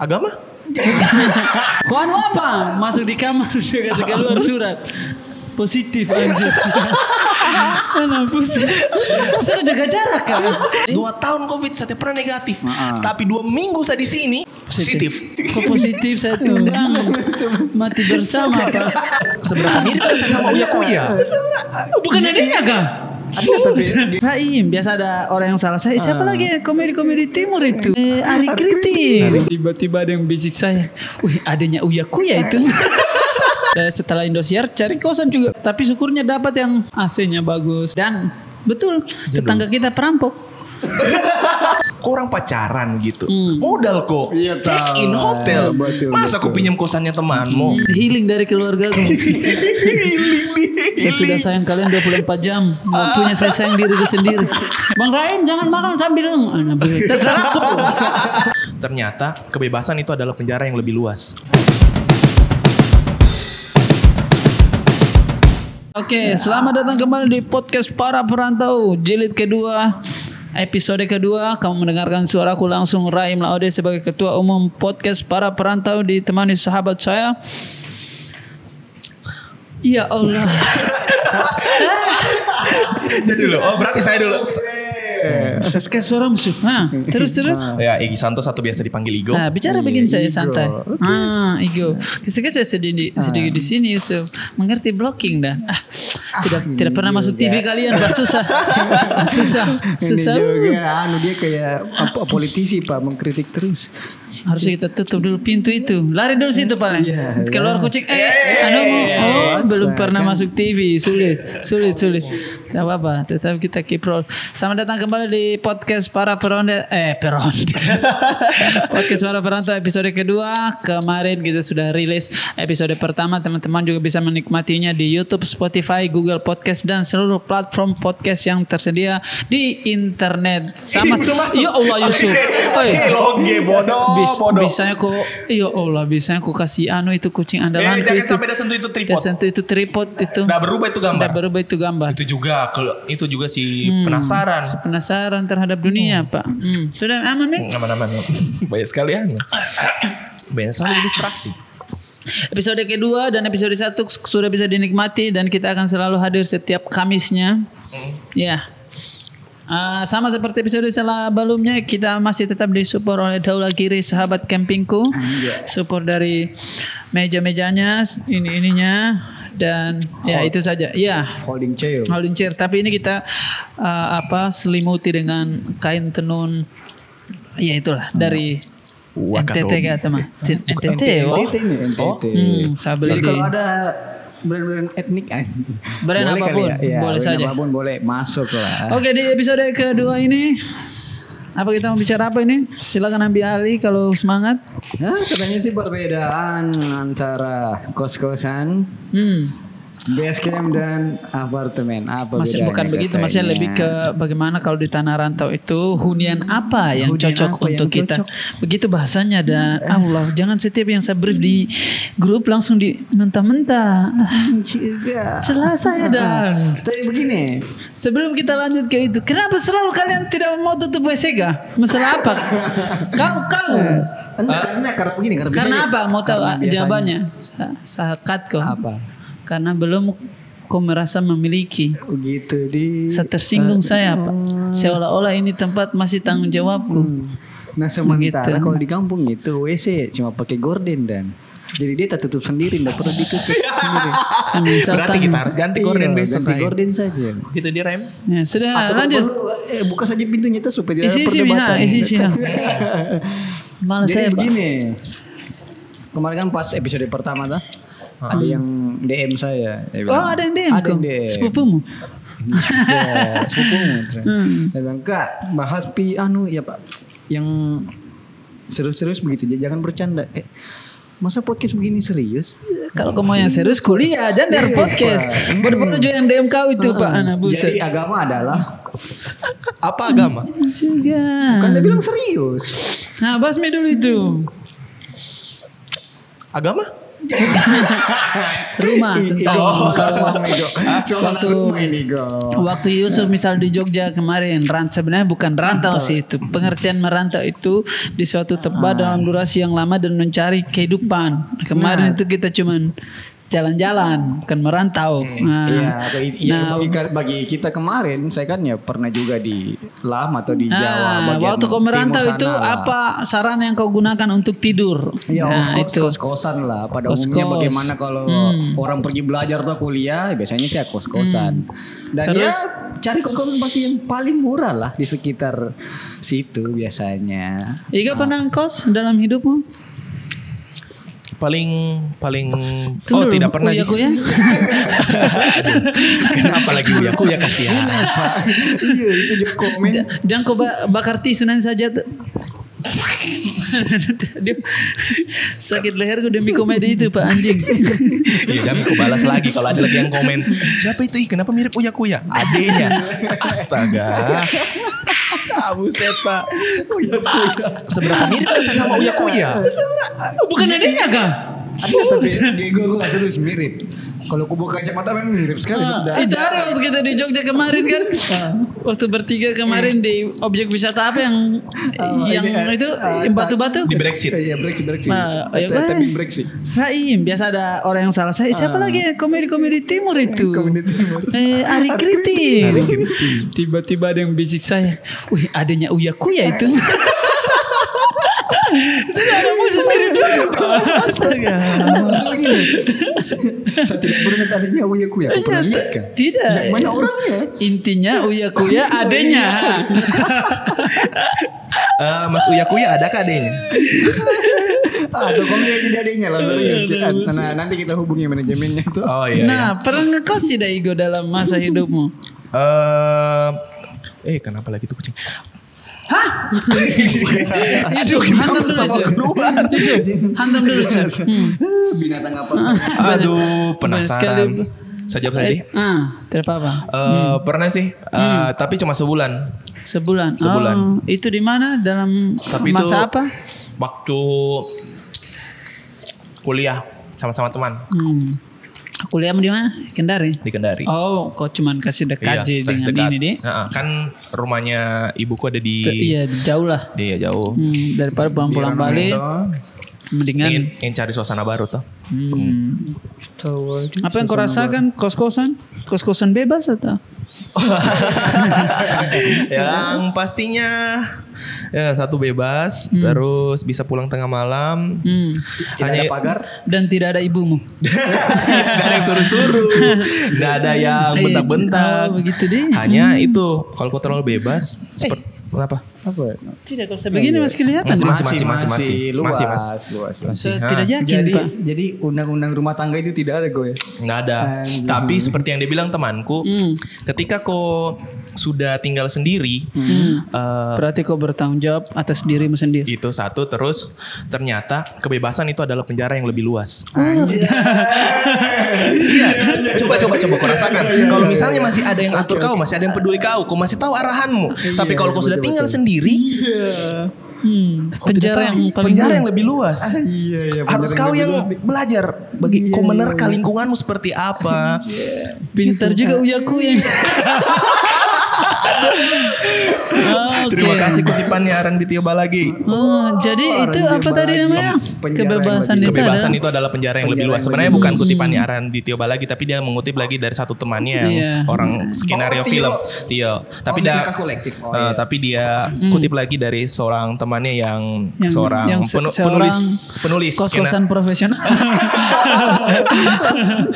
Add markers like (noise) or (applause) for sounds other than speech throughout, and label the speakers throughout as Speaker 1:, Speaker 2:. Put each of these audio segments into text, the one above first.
Speaker 1: Agama?
Speaker 2: Kau anu apa? Masuk di kamar (laughs) kasih keluar surat. Positif anjir. (laughs) Mana pusing. Bisa kau jaga jarak kan?
Speaker 1: Dua tahun covid saya pernah negatif. Tapi dua minggu saya di sini positif.
Speaker 2: Kok positif saya tulang. (laughs) Mati bersama Pak.
Speaker 1: Seberapa mirip saya sama Uya Kuya?
Speaker 2: Bukan adanya kah? Ada tapi Raim biasa ada orang yang salah. Saya siapa lagi ya? komedi-komedi timur itu. Eh, Ari Kritik tiba-tiba ada yang bisik saya. Wih adanya Uya Kuya itu. (laughs) Eh, setelah Indosiar cari kosan juga. Tapi syukurnya dapat yang AC-nya bagus. Dan betul tetangga kita perampok (laughs)
Speaker 1: Orang pacaran gitu.
Speaker 2: Hmm.
Speaker 1: Modal kok.
Speaker 3: Iya,
Speaker 1: Check in hotel.
Speaker 3: Betul,
Speaker 1: Masa aku pinjam kosannya temanmu?
Speaker 2: healing dari keluarga saya sudah sayang kalian 24 jam waktunya saya sayang diri sendiri Bang Raim jangan makan sambil terserah aku
Speaker 1: Ternyata kebebasan itu adalah penjara yang lebih luas.
Speaker 2: Oke, selamat datang kembali di podcast para perantau jilid kedua. Episode kedua, kamu mendengarkan suaraku langsung Raim Laude sebagai ketua umum podcast para perantau ditemani sahabat saya. Ya Allah. (laughs)
Speaker 1: Jadi dulu. Oh berarti saya dulu.
Speaker 2: Kayak suara musuh. Nah, terus terus.
Speaker 1: Ya Egi Santo satu biasa dipanggil Igo.
Speaker 2: Nah, bicara begini saja santai. Ah, Igo. Sedikit saya sedih di, sedikit di sini Yusuf. Mengerti blocking dah. Ah, tidak tidak pernah masuk TV kalian, Pak susah. susah, (laughs) susah.
Speaker 3: Ini juga anu dia kayak apa, politisi Pak mengkritik terus.
Speaker 2: Harus kita tutup dulu pintu itu. Lari dulu situ paling.
Speaker 3: Iya,
Speaker 2: Keluar kucing. Eh, anu oh, belum pernah masuk TV. Sulit, sulit, sulit. Tidak apa-apa. Tetap kita keep roll. Selamat datang kembali di podcast para peronde. Eh, peronde. (laughs) podcast para perantau episode kedua. Kemarin kita sudah rilis episode pertama. Teman-teman juga bisa menikmatinya di YouTube, Spotify, Google Podcast dan seluruh platform podcast yang tersedia di internet. Sama. Ya Allah Yusuf. Oi.
Speaker 1: Oke, loge bodoh,
Speaker 2: Bis,
Speaker 1: bodoh.
Speaker 2: bisanya kok ya Allah bisanya kok kasih anu itu kucing
Speaker 1: Eh,
Speaker 2: andalanku
Speaker 1: jangan
Speaker 2: itu
Speaker 1: sampai dah sentuh itu tripod.
Speaker 2: Dah sentuh itu tripod itu
Speaker 1: Udah berubah itu gambar.
Speaker 2: Udah berubah itu gambar
Speaker 1: Itu juga itu juga si
Speaker 2: Hmm.
Speaker 1: penasaran.
Speaker 2: penasaran terhadap dunia pak. Hmm. sudah aman nih
Speaker 1: Aman-aman. Banyak sekali ya. Banyak sekali distraksi.
Speaker 2: episode kedua dan episode satu sudah bisa dinikmati dan kita akan selalu hadir setiap Kamisnya. Ya. Ah, sama seperti episode sebelumnya kita masih tetap disupport oleh Daula Kiri sahabat campingku. Support dari meja-mejanya ini ininya dan ya itu saja ya
Speaker 3: Holding chair.
Speaker 2: holding chair tapi ini kita uh, apa selimuti dengan kain tenun ya itulah dari NTT
Speaker 1: Wakatobi.
Speaker 2: kata mah NTT oh.
Speaker 3: NTT ini NTT.
Speaker 2: Hmm, saya beli
Speaker 3: Jadi
Speaker 2: di
Speaker 3: kalau ada brand-brand etnik kan.
Speaker 2: Brand
Speaker 3: boleh
Speaker 2: apa
Speaker 3: pun, ya? Ya,
Speaker 2: boleh
Speaker 3: brand
Speaker 2: saja.
Speaker 3: Apa pun boleh masuk lah.
Speaker 2: Oke di episode kedua ini apa kita mau bicara apa ini? Silakan ambil alih kalau semangat.
Speaker 3: Nah, katanya sih perbedaan antara kos-kosan,
Speaker 2: Hmm,
Speaker 3: base camp dan apartemen. Apa
Speaker 2: masih bukan begitu, masih lebih ke bagaimana kalau di tanah rantau itu hunian apa yang
Speaker 3: Hunian
Speaker 2: cocok
Speaker 3: apa yang
Speaker 2: untuk kita.
Speaker 3: cocok?
Speaker 2: Begitu bahasanya dan Allah jangan setiap yang saya brief di grup langsung di mentah-mentah. Celah saya dan
Speaker 3: Tapi begini,
Speaker 2: sebelum kita lanjut ke itu, kenapa selalu kalian tidak mau tutup WC ga? Masalah apa? Kau kau.
Speaker 3: Enggak, karena karena begini, karena,
Speaker 2: Karena apa? Mau tahu ah, jawabannya? Sa- Sakat kok.
Speaker 3: Apa?
Speaker 2: Karena belum kau merasa memiliki.
Speaker 3: Begitu di.
Speaker 2: Saya tersinggung saya pak. Seolah-olah ini tempat masih tanggung jawabku.
Speaker 3: Nah sementara
Speaker 2: Begitu.
Speaker 3: kalau di kampung itu WC cuma pakai gorden dan jadi dia tak tutup sendiri, tidak perlu ditutup (laughs) sendiri.
Speaker 2: Semisal
Speaker 1: Berarti kita harus ganti gorden
Speaker 3: Iya,
Speaker 1: besok.
Speaker 3: ganti gorden saja.
Speaker 1: Gitu dia Rem.
Speaker 2: Ya, sudah
Speaker 3: Atau
Speaker 2: lanjut.
Speaker 3: perlu, eh, buka saja pintunya itu supaya tidak
Speaker 2: Isi
Speaker 3: ada
Speaker 2: isi
Speaker 3: perdebatan.
Speaker 2: isi isi. Malah
Speaker 3: Jadi
Speaker 2: saya
Speaker 3: begini. Kemarin kan pas episode pertama tuh ada yang DM saya. Dia
Speaker 2: Oh
Speaker 3: bilang,
Speaker 2: ada yang DM
Speaker 3: Ada yang DM.
Speaker 2: Sepupumu.
Speaker 3: Juga sepupumu.
Speaker 2: Hmm.
Speaker 3: Dia bilang, Kak bahas pi anu ya Pak. Yang serius-serius begitu aja, jangan bercanda. Eh, masa podcast begini serius?
Speaker 2: Kalau kau mau yang serius kuliah jangan dari
Speaker 3: Iya,
Speaker 2: podcast. Baru-baru juga yang DM kau itu pak anak
Speaker 3: Jadi
Speaker 2: buset.
Speaker 3: agama adalah
Speaker 1: Apa agama?
Speaker 2: Juga.
Speaker 3: kan dia bilang serius.
Speaker 2: Nah basmi dulu itu.
Speaker 1: Agama? (laughs)
Speaker 2: rumah
Speaker 3: Iya,
Speaker 2: tentu. Kalau waktu waktu Yusuf misal di Jogja kemarin rant sebenarnya bukan rantau sih itu. Pengertian merantau itu di suatu tempat dalam durasi yang lama dan mencari kehidupan. Kemarin itu kita cuman jalan-jalan bukan merantau nah,
Speaker 3: Iya, iya,
Speaker 2: nah,
Speaker 3: bagi, bagi kita kemarin saya kan ya pernah juga di Lam atau di Jawa.
Speaker 2: Nah,
Speaker 3: bagian
Speaker 2: waktu kau merantau itu
Speaker 3: lah.
Speaker 2: apa sarana yang kau gunakan untuk tidur?
Speaker 3: Ya,
Speaker 2: nah,
Speaker 3: of course,
Speaker 2: itu.
Speaker 3: kos-kosan lah. Pada
Speaker 2: Kos-kos.
Speaker 3: umumnya bagaimana kalau
Speaker 2: Hmm.
Speaker 3: orang pergi belajar atau kuliah, biasanya kayak kos-kosan. Dan
Speaker 2: Terus?
Speaker 3: ya cari kos-kosan pasti yang paling murah lah di sekitar situ biasanya.
Speaker 2: Iga pernah kos dalam hidupmu?
Speaker 1: Paling paling
Speaker 2: Tunggu
Speaker 1: oh tidak pernah.
Speaker 2: Uya
Speaker 1: Ji.
Speaker 2: Kuya?
Speaker 1: Kenapa lagi uya kuya kasihan.
Speaker 3: iya, itu dia komen.
Speaker 2: Ja- Jangan kau ba- bakar tisunan saja tuh. Dia sakit leherku demi komedi itu Pak anjing.
Speaker 1: Iya kami aku balas lagi kalau ada lagi yang komen. Siapa itu? Ih, kenapa mirip Uya Kuya? Adenya. Astaga. Ah, buset pak. Seberapa mirip ke saya sama Uya Kuya?
Speaker 2: Bukan adanya kah?
Speaker 3: Ada tapi di gue (laughs) serius mirip. Kalau aku buka kacamata memang mirip sekali.
Speaker 2: Ah,
Speaker 3: sudah.
Speaker 2: itu ada waktu kita di Jogja kemarin kan. (laughs) Waktu bertiga kemarin di objek wisata apa yang yang
Speaker 3: ini, eh,
Speaker 2: itu yang batu-batu?
Speaker 1: Di Brexit.
Speaker 3: Iya, Brexit, Brexit.
Speaker 2: Nah, ayo,
Speaker 3: Tapi- Tapi. Brexit.
Speaker 2: Raim, biasa ada orang yang salah saya. Siapa lagi ya komedi-komedi timur itu?
Speaker 3: Komedi timur.
Speaker 2: Eh, Ari Kriting. Tiba-tiba ada yang bisik saya. Wih, adanya Uya Kuya itu. (laughs) Sudah ada musuh mirip juga. Astaga.
Speaker 3: Masalah gini. Saya tidak pernah tadinya Uya Kuya. Aku pernah lihat kan?
Speaker 2: Tidak.
Speaker 3: Yang mana orangnya?
Speaker 2: Intinya Uya Kuya adanya. (laughs)
Speaker 1: Eh, Mas Uya Kuya ada kah adenya?
Speaker 3: Ah, Jokowi tidak adanya lah serius. Nah, nanti kita hubungi manajemennya tuh.
Speaker 1: Oh iya.
Speaker 2: nah, pernah ngekos tidak Igo dalam masa hidupmu?
Speaker 1: Eh, eh kenapa lagi tuh kucing?
Speaker 2: Hah? (laughs) Yusuf, hantam dulu
Speaker 1: sama
Speaker 2: Yusuf. (laughs)
Speaker 1: keluar?
Speaker 2: Yusuf, hantam dulu. Hmm.
Speaker 3: Binatang apa? (laughs)
Speaker 1: Aduh,
Speaker 2: Banyak sekali.
Speaker 1: penasaran. Saya jawab tadi.
Speaker 2: Ah, tidak apa-apa.
Speaker 1: Eh, Pernah sih, eh, tapi cuma sebulan.
Speaker 2: Sebulan.
Speaker 1: Sebulan.
Speaker 2: Oh, itu di mana? Dalam
Speaker 1: Tapi
Speaker 2: masa
Speaker 1: itu
Speaker 2: apa?
Speaker 1: Waktu kuliah sama-sama teman
Speaker 2: Hmm. Kuliah di mana? Kendari.
Speaker 1: di Kendari.
Speaker 2: Oh, kok cuman kasih dekat
Speaker 1: Iya,
Speaker 2: aja dengan
Speaker 1: dekat.
Speaker 2: ini deh.
Speaker 1: Nah, kan rumahnya ibuku ada di
Speaker 2: Iya, jauh lah.
Speaker 1: dia jauh.
Speaker 2: Hmm, daripada pulang-pulang balik, mendingan.
Speaker 1: Ingin, ingin cari suasana baru tuh.
Speaker 2: Hmm. Apa yang kau rasakan? Kos-kosan? Kos-kosan bebas atau? (laughs)
Speaker 1: yang pastinya ya satu bebas, terus bisa pulang tengah malam.
Speaker 2: Hmm.
Speaker 1: Hanya
Speaker 3: pagar.
Speaker 2: Dan tidak ada ibumu. (laughs)
Speaker 1: Gak ada yang suruh-suruh, gak ada yang
Speaker 2: Eh,
Speaker 1: bentak-bentak.
Speaker 2: oh, begitu deh.
Speaker 1: Hanya itu, kalau kau terlalu bebas, seperti kenapa?
Speaker 3: Apa?
Speaker 2: Tidak, kalau saya begini masih kelihatan.
Speaker 1: Masih,
Speaker 2: Mas.
Speaker 1: masih, masih, masih, masih,
Speaker 3: luas,
Speaker 1: masih, mas.
Speaker 3: luas, luas.
Speaker 2: Saya
Speaker 1: Ah.
Speaker 2: tidak yakin,
Speaker 3: Jadi,
Speaker 2: Pak.
Speaker 3: jadi undang-undang rumah tangga itu tidak ada gue.
Speaker 1: Nggak ada.
Speaker 3: Anjing.
Speaker 1: Tapi seperti yang dibilang temanku,
Speaker 2: Hmm.
Speaker 1: ketika kau sudah tinggal sendiri,
Speaker 2: Hmm.
Speaker 1: eh,
Speaker 2: Berarti kau bertanggung jawab atas dirimu sendiri.
Speaker 1: itu satu terus ternyata kebebasan itu adalah penjara yang lebih luas. Iya, coba coba coba kau rasakan. Kalau misalnya masih ada yang atur kau, masih ada yang peduli kau, kau masih tahu arahanmu. Tapi kalau kau sudah tinggal sendiri,
Speaker 2: Hmm. Penjara yang paling
Speaker 1: penjara yang lebih luas.
Speaker 3: Iya, iya.
Speaker 1: Harus kau yang belajar bagi kau menerka lingkunganmu seperti apa.
Speaker 2: Pintar juga uyaku yang. (laughs)
Speaker 1: Terima kasih kutipannya Aran Ditio Balagi.
Speaker 2: Oh, jadi itu apa tadi namanya?
Speaker 3: Penjara
Speaker 2: Kebebasan itu
Speaker 1: Kebebasan itu adalah penjara yang lebih luas. Sebenarnya bukan kutipannya Aran Ditio Balagi, tapi dia mengutip lagi dari satu temannya yang
Speaker 2: Iya.
Speaker 1: orang skenario
Speaker 3: Oh, Tio.
Speaker 1: film Tio. Tapi
Speaker 3: Oh,
Speaker 1: dia.
Speaker 3: Oh, iya.
Speaker 1: tapi dia kutip lagi dari seorang temannya yang,
Speaker 2: Yang,
Speaker 1: seorang
Speaker 2: yang se-
Speaker 1: penu-
Speaker 2: seorang
Speaker 1: penulis penulis
Speaker 2: kos-kosan profesional. (laughs)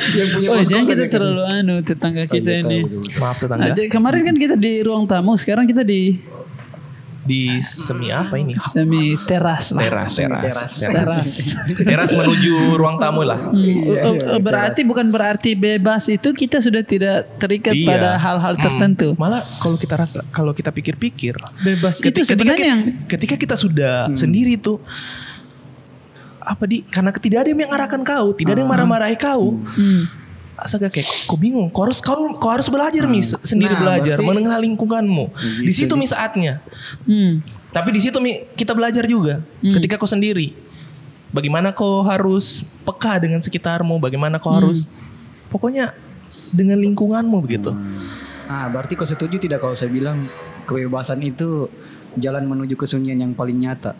Speaker 3: Yang punya
Speaker 2: oh, jangan kita terlalu anu tetangga kita ini.
Speaker 1: Maaf tetangga.
Speaker 2: Aja, kemarin kan kita di ruang tamu, sekarang kita di
Speaker 1: Di semi apa ini?
Speaker 2: semi teras lah.
Speaker 1: Teras, teras,
Speaker 2: Teras.
Speaker 1: Teras menuju ruang tamu lah.
Speaker 2: Hmm, oh, oh, berarti bukan berarti bebas itu kita sudah tidak terikat
Speaker 1: Iya.
Speaker 2: pada hal-hal tertentu.
Speaker 1: Malah kalau kita rasa kalau kita pikir-pikir
Speaker 2: Bebas
Speaker 1: Keti-
Speaker 2: itu sebenarnya
Speaker 1: ketika,
Speaker 2: yang
Speaker 1: ketika kita sudah sendiri tuh apa di karena tidak ada yang mengarahkan kau, tidak ada yang marah-marahi kau.
Speaker 2: hmm,
Speaker 1: Astaga kayak kau bingung, kau harus kau, kau harus belajar mis sendiri
Speaker 3: Nah,
Speaker 1: belajar,
Speaker 3: berarti-
Speaker 1: mengenal lingkunganmu. Di situ mi saatnya.
Speaker 2: hmm,
Speaker 1: Tapi di situ mi kita belajar juga ketika kau sendiri. bagaimana kau harus peka dengan sekitarmu, bagaimana kau harus pokoknya dengan lingkunganmu begitu.
Speaker 3: Nah, berarti kau setuju tidak kalau saya bilang kebebasan itu jalan menuju kesunyian yang paling nyata?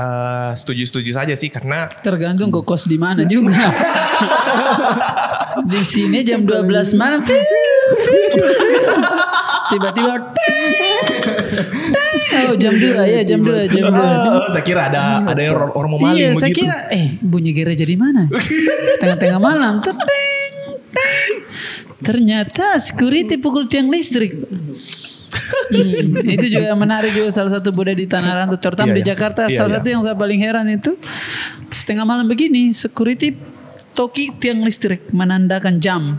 Speaker 1: Eh, setuju-setuju saja sih karena
Speaker 2: Tergantung kok kos di mana juga. (laughs) di sini jam 12 malam. Tiba-tiba Oh jam 2 ya jam 2 jam 2.
Speaker 1: Oh, saya kira ada ada yang orang, orang mau maling
Speaker 2: Iya, saya
Speaker 1: begitu.
Speaker 2: kira eh bunyi gereja di mana? Tengah-tengah malam. Teng, teng. Ternyata security pukul tiang listrik. Hmm, itu juga menarik juga salah satu budaya di Tanah Rantau terutama
Speaker 1: Iya,
Speaker 2: di
Speaker 1: iya.
Speaker 2: Jakarta
Speaker 1: Iya,
Speaker 2: salah
Speaker 1: iya.
Speaker 2: satu yang saya paling heran itu setengah malam begini security toki tiang listrik menandakan jam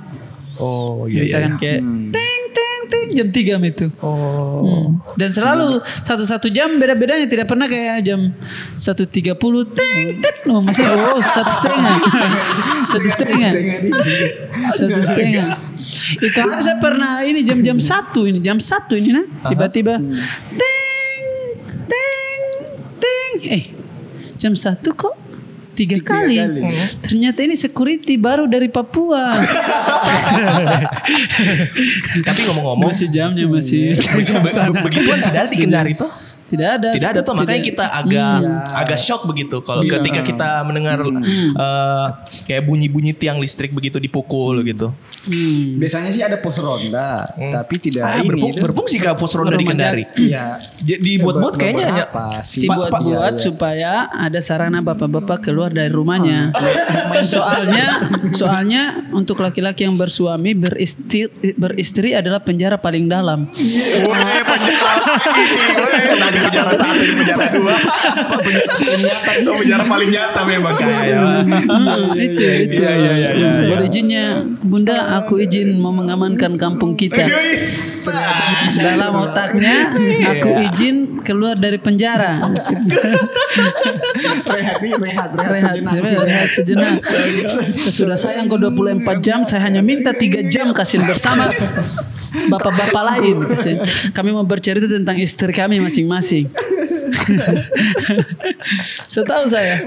Speaker 1: Oh iya. iya,
Speaker 2: misalkan
Speaker 1: iya.
Speaker 2: kayak teng teng jam 3 itu
Speaker 1: Oh.
Speaker 2: Hmm. Dan selalu satu-satu jam beda-bedanya. Tidak pernah kayak jam 1.30 teng teng oh, masih oh (laughs) satu setengah. Satu setengah. Satu setengah itu hari saya pernah ini jam-jam satu ini jam satu ini nah. Tiba-tiba teng teng teng. Eh jam satu kok tiga, kali. ternyata ini security baru dari Papua (laughs)
Speaker 1: Tapi ngomong-ngomong
Speaker 2: masih jamnya masih jam sana.
Speaker 1: begituan tidak di Kendari tuh.
Speaker 2: Tidak ada.
Speaker 1: Tidak ada tuh makanya
Speaker 2: Tidak.
Speaker 1: kita agak agak shock begitu kalau ketika kita mendengar eh, kayak bunyi-bunyi tiang listrik begitu dipukul gitu.
Speaker 2: Hmm.
Speaker 3: Biasanya sih ada pos ronda, tapi tidak
Speaker 1: Ah,
Speaker 3: ini.
Speaker 1: berfung-
Speaker 3: itu.
Speaker 1: berfungsi kah pos ronda di Kendari?
Speaker 3: Iya.
Speaker 1: J- Dibuat-buat kayaknya hanya?
Speaker 2: Dibuat-buat
Speaker 3: Iya, iya.
Speaker 2: supaya ada sarana bapak-bapak keluar dari rumahnya. (laughs) soalnya, soalnya untuk laki-laki yang bersuami beristri, beristri adalah penjara paling dalam.
Speaker 1: Penjara (laughs) penjara satu, ini penjara dua. penjara itu penjara paling nyata memang kayak.
Speaker 2: Hmm, itu, itu.
Speaker 1: Iya, iya, iya, iya, iya.
Speaker 2: Berizinnya, Bunda, aku izin mau mengamankan kampung kita. Dalam otaknya, aku izin keluar dari penjara.
Speaker 3: rehat nih, rehat, rehat,
Speaker 2: rehat,
Speaker 3: sejenak.
Speaker 2: rehat sejenak. Sesudah sayang kau 24 jam, saya hanya minta 3 jam kasih bersama bapak-bapak lain. Kasih. Kami mau bercerita tentang istri kami masing-masing. Setahu saya.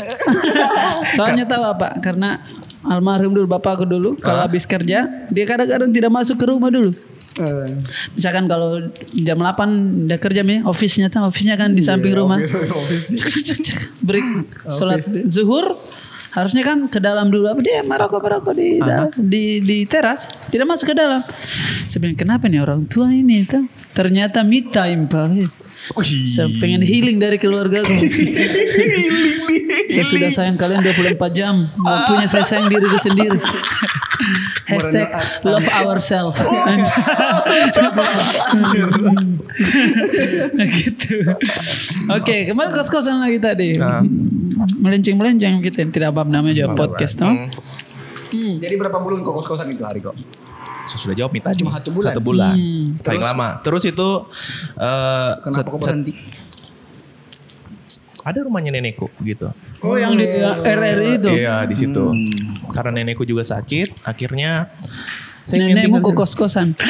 Speaker 2: Soalnya tahu apa? Karena almarhum dulu bapakku dulu kalau habis kerja dia kadang-kadang tidak masuk ke rumah dulu.
Speaker 3: Eh,
Speaker 2: Misalkan kalau jam 8 dia kerja nih, office-nya tuh, office-nya kan di samping rumah. (laughs) Cek, cek. Break. Sholat zuhur harusnya kan ke dalam dulu. Apa dia merokok merokok di, di di teras tidak masuk ke dalam. Sebenarnya kenapa nih orang tua ini tuh? Ternyata me time pak. Saya pengen healing dari keluarga (laughs) saya sudah sayang kalian 24 jam. Waktunya saya sayang diri sendiri (laughs) (laughs) hashtag love ourselves (laughs) Nah, gitu oke kembali ke kos-kosan lagi tadi melenceng-melenceng gitu tidak apa namanya juga podcast toh
Speaker 3: Hmm, jadi berapa bulan kok kos-kosan itu hari kok?
Speaker 1: Saya sudah jawab nih tadi.
Speaker 3: Cuma satu bulan?
Speaker 1: Satu bulan.
Speaker 2: Hmm.
Speaker 1: Paling lama. Terus itu eh,
Speaker 3: Kenapa
Speaker 1: set-
Speaker 3: kok
Speaker 1: set-
Speaker 3: berhenti?
Speaker 1: Ada rumahnya nenekku gitu.
Speaker 2: oh yang di RRI itu
Speaker 1: Iya di situ. Karena nenekku juga sakit, akhirnya saya ingin
Speaker 2: nenekmu kok kos-kosan (laughs)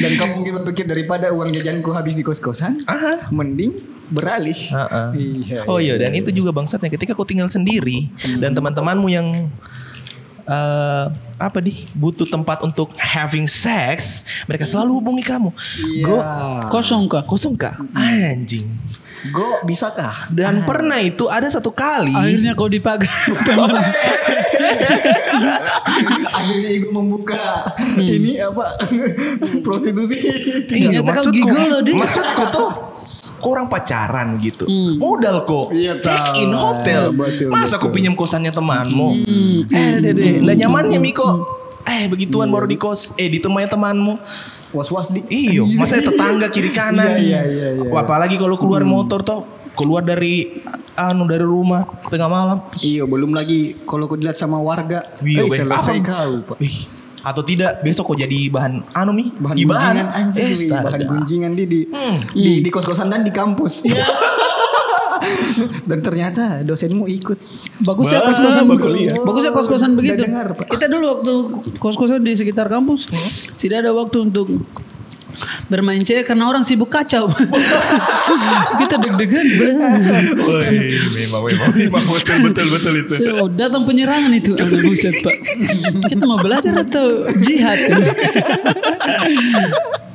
Speaker 3: Dan kamu mungkin berpikir daripada uang jajanku habis di kos-kosan,
Speaker 1: Aha.
Speaker 3: mending beralih.
Speaker 1: Heeh.
Speaker 3: Iya.
Speaker 1: Oh iya dan itu juga bangsatnya ketika kau tinggal sendiri dan teman-temanmu yang eh apa nih butuh tempat untuk having sex, mereka selalu hubungi kamu. Go
Speaker 2: kosong kah
Speaker 1: kosong kak? Anjing.
Speaker 3: Go bisakah?
Speaker 1: Dan pernah itu ada satu kali.
Speaker 2: akhirnya kau dipakai (laughs)
Speaker 3: Akhirnya ibu membuka ini apa (laughs) prostitusi.
Speaker 1: Iya, maksudku,
Speaker 2: Di.
Speaker 1: maksudku tuh orang pacaran gitu.
Speaker 2: Hmm.
Speaker 1: Modal kok.
Speaker 3: Iya,
Speaker 1: Check in hotel.
Speaker 3: Betul,
Speaker 1: Masa
Speaker 3: betul.
Speaker 1: aku pinjam kosannya temanmu?
Speaker 2: Hmm.
Speaker 1: Eh, deh deh. Lah nyamannya Miko. Eh, begituan baru di kos. Eh, di rumahnya temanmu.
Speaker 3: Was-was di.
Speaker 1: Iyo, masa tetangga kiri kanan.
Speaker 3: Iya, iya, iya, iya.
Speaker 1: Apalagi kalau keluar motor toh keluar dari anu dari rumah tengah malam.
Speaker 3: Iya, belum lagi kalau kau dilihat sama warga.
Speaker 1: Iya,
Speaker 3: eh, selesai
Speaker 1: Apa?
Speaker 3: kau, Pak.
Speaker 1: Atau tidak besok kok jadi bahan anu mi?
Speaker 3: Bahan
Speaker 1: Gibahan.
Speaker 3: gunjingan anjing,
Speaker 1: Eh,
Speaker 3: bahan gunjingan di di, di, di kos-kosan dan di kampus. (laughs) dan ternyata dosenmu ikut.
Speaker 2: Bagusnya
Speaker 1: Wah,
Speaker 2: kos-kosan
Speaker 1: bagus lihat.
Speaker 2: Bagusnya kos-kosan begitu.
Speaker 3: dengar.
Speaker 2: Kita dulu waktu kos-kosan di sekitar kampus tidak ada waktu untuk bermain cewek karena orang sibuk kacau. (laughs) kita deg-degan.
Speaker 1: Woi, memang memang memang betul betul betul itu.
Speaker 2: So, datang penyerangan itu. Aduh buset pak. Kita mau belajar atau jihad? (laughs)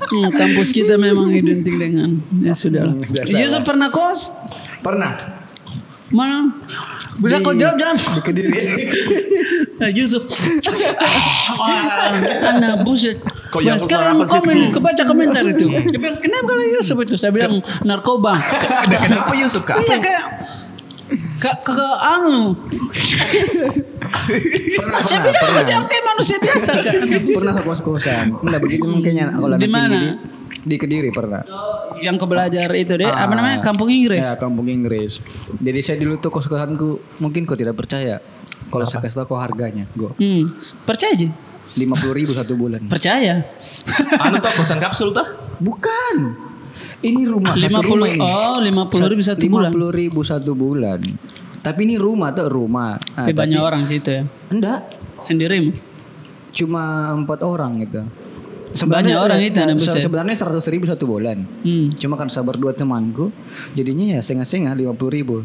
Speaker 2: Hmm, kampus kita memang identik dengan ya sudah. Yusuf pernah kos?
Speaker 3: Pernah.
Speaker 2: Mana? Bisa kau jawab jangan. (laughs)
Speaker 3: Di Kediri.
Speaker 2: Nah, Yusuf. Anak buset.
Speaker 1: Kok yang
Speaker 2: Nah, sekarang komen,
Speaker 1: Fu?
Speaker 2: kebaca komentar itu. (laughs) Dia bilang, kenapa kalau Yusuf itu? Saya bilang narkoba. (laughs)
Speaker 1: Kenapa Yusuf kak?
Speaker 2: Iya kayak Kak, kagak anu. Saya bisa jawab kayak manusia biasa kan.
Speaker 3: Pernah sekos-kosan. Enggak begitu mungkinnya kalau
Speaker 2: Di
Speaker 3: anak
Speaker 2: mana?
Speaker 3: Di, di Kediri pernah.
Speaker 2: Yang ke belajar itu deh, apa
Speaker 3: Ah.
Speaker 2: namanya? Kampung Inggris.
Speaker 3: Ya, kampung Inggris. Jadi saya dulu tuh kos-kosanku mungkin kau tidak percaya. Kalau saya kasih tau kau harganya, gue
Speaker 2: Hmm, percaya aja.
Speaker 3: lima puluh ribu satu bulan.
Speaker 2: Percaya.
Speaker 1: Anu tuh kosan kapsul tuh?
Speaker 3: Bukan. Ini rumah satu
Speaker 2: 50
Speaker 3: rumah ini.
Speaker 2: oh, 50 ribu satu bulan.
Speaker 3: 50 ribu satu bulan. Tapi ini rumah tuh rumah. Nah,
Speaker 2: Tapi banyak
Speaker 3: tapi-
Speaker 2: orang situ ya.
Speaker 3: Enggak.
Speaker 2: Sendiri.
Speaker 3: Cuma empat orang gitu.
Speaker 2: Banyak orang itu, anak
Speaker 3: se-
Speaker 2: buset.
Speaker 3: Sebenarnya seratus ribu satu bulan.
Speaker 2: Hmm.
Speaker 3: Cuma kan sabar dua temanku, jadinya ya setengah-setengah lima puluh ribu.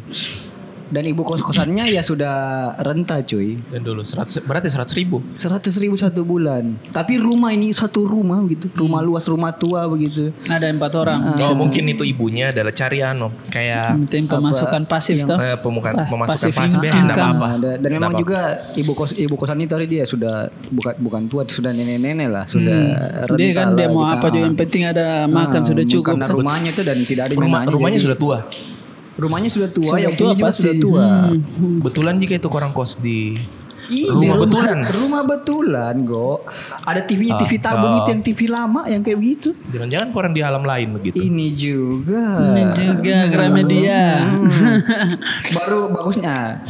Speaker 3: Dan ibu kos-kosannya ya sudah renta cuy.
Speaker 1: Dan dulu 100 berarti 100 ribu.
Speaker 3: Seratus ribu satu bulan. Tapi rumah ini satu rumah gitu. Rumah luas, rumah tua begitu.
Speaker 2: Ada empat orang.
Speaker 1: Oh mungkin itu ibunya adalah cari anu kayak
Speaker 2: Penting pemasukan pasif tuh.
Speaker 1: eh, pemukan
Speaker 2: Ah,
Speaker 1: pemasukan
Speaker 2: passive
Speaker 1: pasif ya.
Speaker 3: Nah, da- dan
Speaker 1: Nggak
Speaker 3: memang juga ibu kos ibu kosan itu tadi dia sudah bukan bukan tua sudah nenek-nenek lah sudah renta
Speaker 2: Hmm. Dia kan dia mau
Speaker 3: gitu.
Speaker 2: apa juga yang penting ada makan
Speaker 3: Ah,
Speaker 2: sudah cukup.
Speaker 3: karena rumahnya itu dan tidak ada yang
Speaker 1: Rumah, rumahnya
Speaker 3: jadi-
Speaker 1: sudah tua.
Speaker 3: Rumahnya sudah tua
Speaker 2: Sudah
Speaker 3: yang
Speaker 2: tua
Speaker 3: punya juga
Speaker 2: pasti.
Speaker 3: sudah tua
Speaker 2: Hmm.
Speaker 1: Betulan jika itu orang kos di
Speaker 3: Iya,
Speaker 1: rumah betulan.
Speaker 3: rumah betulan go ada TV TV tabung
Speaker 1: Ah,
Speaker 3: itu yang TV lama yang kayak begitu
Speaker 1: Jangan-jangan koran di alam lain begitu.
Speaker 3: ini juga
Speaker 2: Ini juga Gramedia.
Speaker 3: Hmm. (laughs) baru bagusnya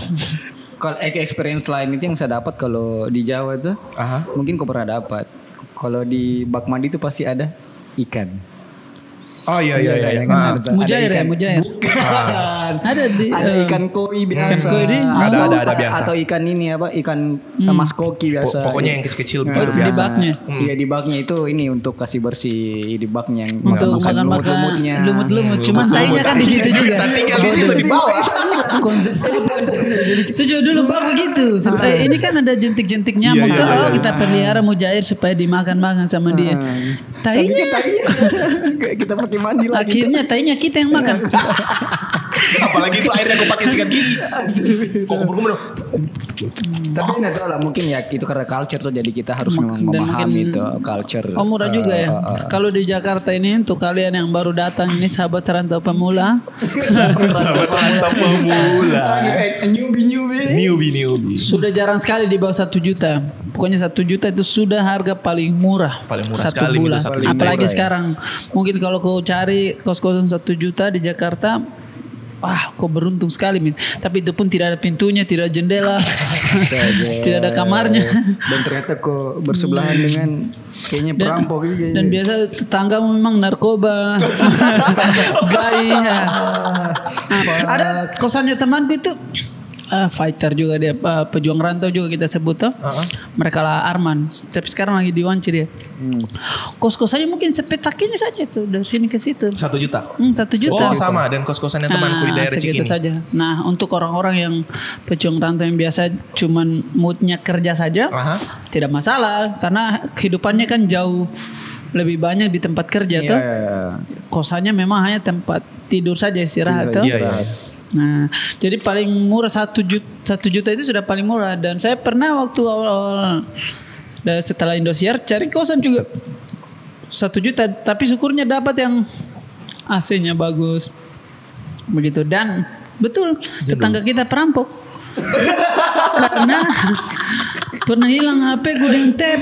Speaker 3: kalau experience lain itu yang saya dapat kalau di Jawa tuh
Speaker 1: Aha.
Speaker 3: mungkin kau pernah dapat kalau di bak mandi itu pasti ada ikan
Speaker 1: Oh iya iya iya.
Speaker 3: kan
Speaker 1: Ah.
Speaker 3: ada, ada
Speaker 2: Mujair ya,
Speaker 3: ikan-
Speaker 2: mujair.
Speaker 3: Bukan. (laughs)
Speaker 2: Ada di
Speaker 3: ada
Speaker 2: eh,
Speaker 3: ikan koi biasa
Speaker 2: koi di-
Speaker 1: Ada,
Speaker 3: atau,
Speaker 1: ada, ada biasa.
Speaker 3: atau ikan ini apa ikan mas koki biasa
Speaker 1: Po- pokoknya yang kecil-kecil
Speaker 3: Nah,
Speaker 1: begitu
Speaker 2: di
Speaker 1: biasa.
Speaker 2: baknya.
Speaker 3: Iya di baknya itu ini untuk kasih bersih di baknya yang
Speaker 2: untuk
Speaker 3: makan lumut-lumutnya.
Speaker 2: lumut-lumut. Cuman tainya kan di situ juga.
Speaker 1: Kita tinggal di situ di bawah.
Speaker 2: Konsep Sejauh dulu bak begitu. Sampai ini kan ada jentik-jentik nyamuk
Speaker 1: Iya,
Speaker 2: tuh.
Speaker 1: iya,
Speaker 2: Oh,
Speaker 1: iya.
Speaker 2: kita pelihara mujair supaya dimakan-makan sama dia. Tainya (laughs)
Speaker 3: Kayak kita pakai mandi lagi.
Speaker 2: akhirnya tainya kita yang makan. (laughs)
Speaker 1: Apalagi itu airnya gue pakai sikat gigi. Kok kumur-kumur dong?
Speaker 3: Tapi nggak tahu lah mungkin ya itu karena culture tuh jadi kita harus memang memahami itu culture.
Speaker 2: Oh murah juga ya.
Speaker 3: Eh, eh, eh.
Speaker 2: Kalau di Jakarta ini untuk kalian yang baru datang ini sahabat rantau pemula,
Speaker 1: Sahabat rantau pemula.
Speaker 3: Eh, Newbie newbie.
Speaker 1: Newbie newbie.
Speaker 2: sudah jarang sekali di bawah satu juta. Pokoknya satu juta itu sudah harga paling murah.
Speaker 1: Paling murah
Speaker 2: satu
Speaker 1: sekali,
Speaker 2: bulan.
Speaker 1: itu satu
Speaker 2: Apalagi
Speaker 3: murah ya.
Speaker 2: sekarang mungkin kalau kau cari kos-kosan satu juta di Jakarta. Wah, kau beruntung sekali, Min. Tapi itu pun tidak ada pintunya, tidak ada jendela, (laughs) tidak ada kamarnya.
Speaker 3: Dan ternyata kok bersebelahan dengan kayaknya perampok gitu.
Speaker 2: Dan biasa tetanggamu memang narkoba, (laughs) gaya. Ada kosannya temanku itu ah, fighter juga dia, ah, pejuang rantau juga kita sebut tuh. Mereka lah Arman. Tapi sekarang lagi di Wanci dia.
Speaker 3: Hmm.
Speaker 2: Kos-kosannya mungkin sepetak ini saja tuh dari sini ke situ.
Speaker 1: Satu juta.
Speaker 2: Hmm, satu juta.
Speaker 1: Oh sama dan kos-kosan yang temanku di
Speaker 2: Nah,
Speaker 1: daerah Cikini.
Speaker 2: saja. Nah, untuk orang-orang yang pejuang rantau yang biasa cuman moodnya kerja saja,
Speaker 1: Aha.
Speaker 2: tidak masalah karena kehidupannya kan jauh lebih banyak di tempat kerja
Speaker 3: Iya,
Speaker 2: tuh.
Speaker 3: iya, iya.
Speaker 2: Kosannya memang hanya tempat tidur saja istirahat tuh.
Speaker 1: Iya iya.
Speaker 2: Nah, jadi paling murah satu juta, satu juta itu sudah paling murah. Dan saya pernah waktu awal-awal dan setelah Indosiar cari kosan juga. Satu juta, tapi syukurnya dapat yang AC-nya bagus, begitu. Dan betul tetangga kita perampok. (laughs) Karena pernah hilang HP gue dengan tap.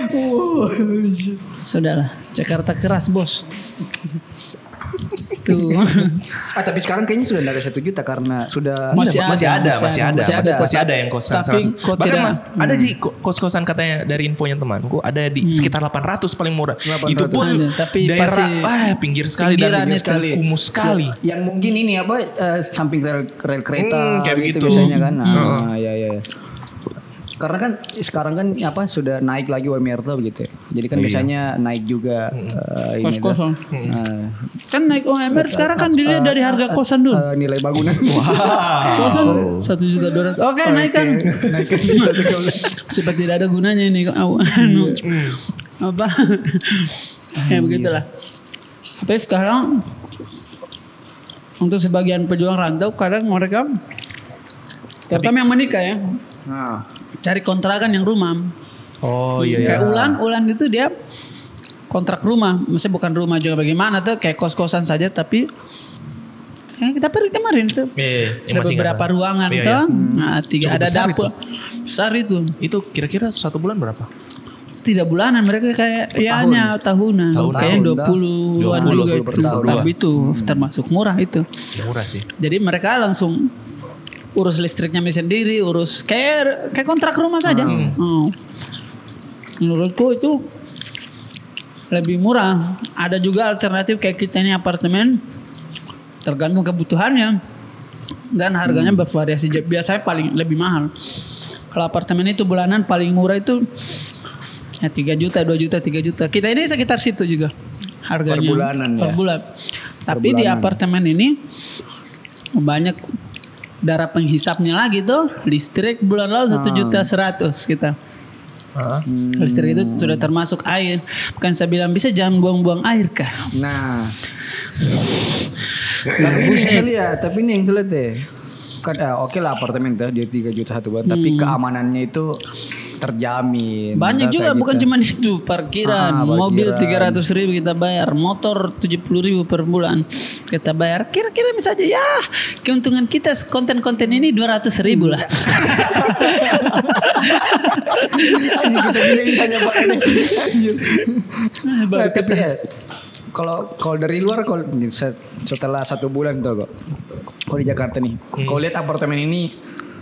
Speaker 2: Sudahlah, Jakarta keras bos. Tuh.
Speaker 3: Ah tapi sekarang kayaknya sudah dari satu juta karena sudah
Speaker 2: Masih
Speaker 1: masih
Speaker 2: ada,
Speaker 1: ada,
Speaker 2: masih ada,
Speaker 1: ada,
Speaker 2: masih ada.
Speaker 1: masih ada yang kosan.
Speaker 2: Tapi
Speaker 1: 100.
Speaker 2: kok
Speaker 1: Bahkan
Speaker 2: tidak-
Speaker 1: mas, ada sih ko- kos-kosan katanya dari infonya temanku ada di sekitar 800 paling murah. Itu pun
Speaker 2: Ada, tapi
Speaker 1: daerah
Speaker 2: pasti
Speaker 1: ah, pinggir sekali dan
Speaker 2: itu.
Speaker 1: sekali. kumuh sekali.
Speaker 3: yang mungkin ini apa eh, samping rel, rel kereta
Speaker 1: Hmm, kayak
Speaker 3: gitu
Speaker 1: begitu.
Speaker 3: biasanya kan.
Speaker 1: Hmm.
Speaker 3: Ah, ya ya. Karena kan sekarang kan apa sudah naik lagi UMR tuh begitu. ya. Jadi kan biasanya naik juga eh, ini tuh.
Speaker 2: Kos-kosan.
Speaker 3: Nah,
Speaker 2: Kan naik UMR sekarang kan dilihat dari harga kosan dulu.
Speaker 3: eh, nilai bangunan. (laughs)
Speaker 2: Kosan satu juta ratus. Oke naikkan. Seperti tidak ada gunanya ini. Au, anu. Apa? ya begitulah. Tapi sekarang untuk sebagian pejuang rantau kadang mereka terutama yang menikah ya
Speaker 3: Nah,
Speaker 2: cari kontrakan yang rumah.
Speaker 1: Oh iya.
Speaker 2: Kayak Ulan, Ulan itu dia kontrak rumah, maksudnya bukan rumah juga bagaimana tuh kayak kos-kosan saja tapi yang kita pergi kemarin tuh
Speaker 1: Iya, yang
Speaker 2: ada
Speaker 1: masih
Speaker 2: beberapa
Speaker 1: ingat.
Speaker 2: ruangan
Speaker 1: Iya,
Speaker 2: tuh,
Speaker 1: iya.
Speaker 2: nah tiga
Speaker 1: Cukup
Speaker 2: ada
Speaker 1: besar
Speaker 2: dapur besar itu
Speaker 1: Itu kira-kira satu bulan berapa?
Speaker 2: tidak bulanan mereka kayak ya hanya tahunan
Speaker 1: Tahun.
Speaker 2: kayak
Speaker 3: Tahun,
Speaker 2: dua puluh-an
Speaker 1: 20,
Speaker 2: juga
Speaker 1: 20
Speaker 2: itu
Speaker 1: tahun.
Speaker 2: tapi itu termasuk murah itu
Speaker 1: Ya, murah sih.
Speaker 2: jadi mereka langsung urus listriknya sendiri urus kayak kayak kontrak rumah saja. Hmm. menurutku itu lebih murah. Ada juga alternatif kayak kita ini apartemen tergantung kebutuhannya. Dan harganya bervariasi. Biasanya paling lebih mahal. Kalau apartemen itu bulanan paling murah itu ya 3 juta 2 juta 3 juta. Kita ini sekitar situ juga harganya.
Speaker 3: Per bulanan
Speaker 2: per
Speaker 3: ya?
Speaker 2: bulan. Tapi di apartemen ini banyak darah penghisapnya lagi tuh. Listrik bulan lalu satu juta seratus kita.
Speaker 1: Hah?
Speaker 2: listrik itu sudah termasuk air. Bukan saya bilang bisa jangan buang-buang air kah?
Speaker 3: Nah. tapi saya lihat, tapi ini yang lihat deh. Kan eh, oke lah apartemen tuh dia 3 juta satu bulan, tapi keamanannya itu terjamin.
Speaker 2: banyak juga
Speaker 3: gitu.
Speaker 2: bukan cuma itu parkiran
Speaker 3: Ah,
Speaker 2: mobil
Speaker 3: parkiran.
Speaker 2: 300 ribu kita bayar motor 70 ribu per bulan kita bayar kira-kira misalnya ya keuntungan kita konten-konten ini 200 ribu lah
Speaker 3: Anjing, kita gini bisa nyoba ini. Anjir. Nah, tapi ya, kalau kalau dari luar kalau se- setelah satu bulan tuh kok kalau di Jakarta nih kalau lihat apartemen ini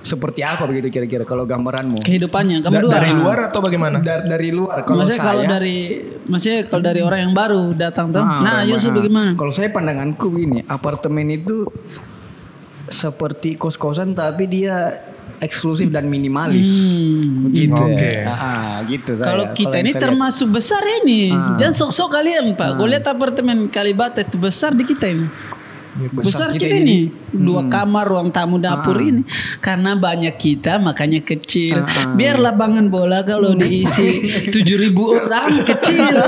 Speaker 3: seperti apa begitu kira-kira kalau gambaranmu
Speaker 2: kehidupannya kamu
Speaker 1: Da-
Speaker 2: dua
Speaker 1: dari luar atau bagaimana?
Speaker 3: dari, dari luar kalau
Speaker 2: maksudnya
Speaker 3: saya
Speaker 2: kalau dari maksudnya kalau dari orang yang baru datang tuh
Speaker 3: Ah,
Speaker 2: nah
Speaker 3: orang-
Speaker 2: Yusuf
Speaker 3: ah.
Speaker 2: bagaimana
Speaker 3: Kalau saya pandanganku begini, apartemen itu seperti kos-kosan tapi dia eksklusif dan minimalis.
Speaker 2: Hmm.
Speaker 3: Gitu.
Speaker 1: Oke.
Speaker 3: ya. Ah, ah, gitu saya.
Speaker 2: Kalau kita ini termasuk besar ini.
Speaker 3: Ah.
Speaker 2: Jangan sok-sok kalian Pak. Gue lihat apartemen Kalibata itu besar di kita ini. Besar, kita, ini. Dua kamar, ruang tamu, dapur ini. Karena banyak kita makanya kecil. Biar lapangan bola kalau diisi (laughs) 7000 orang kecil. (laughs)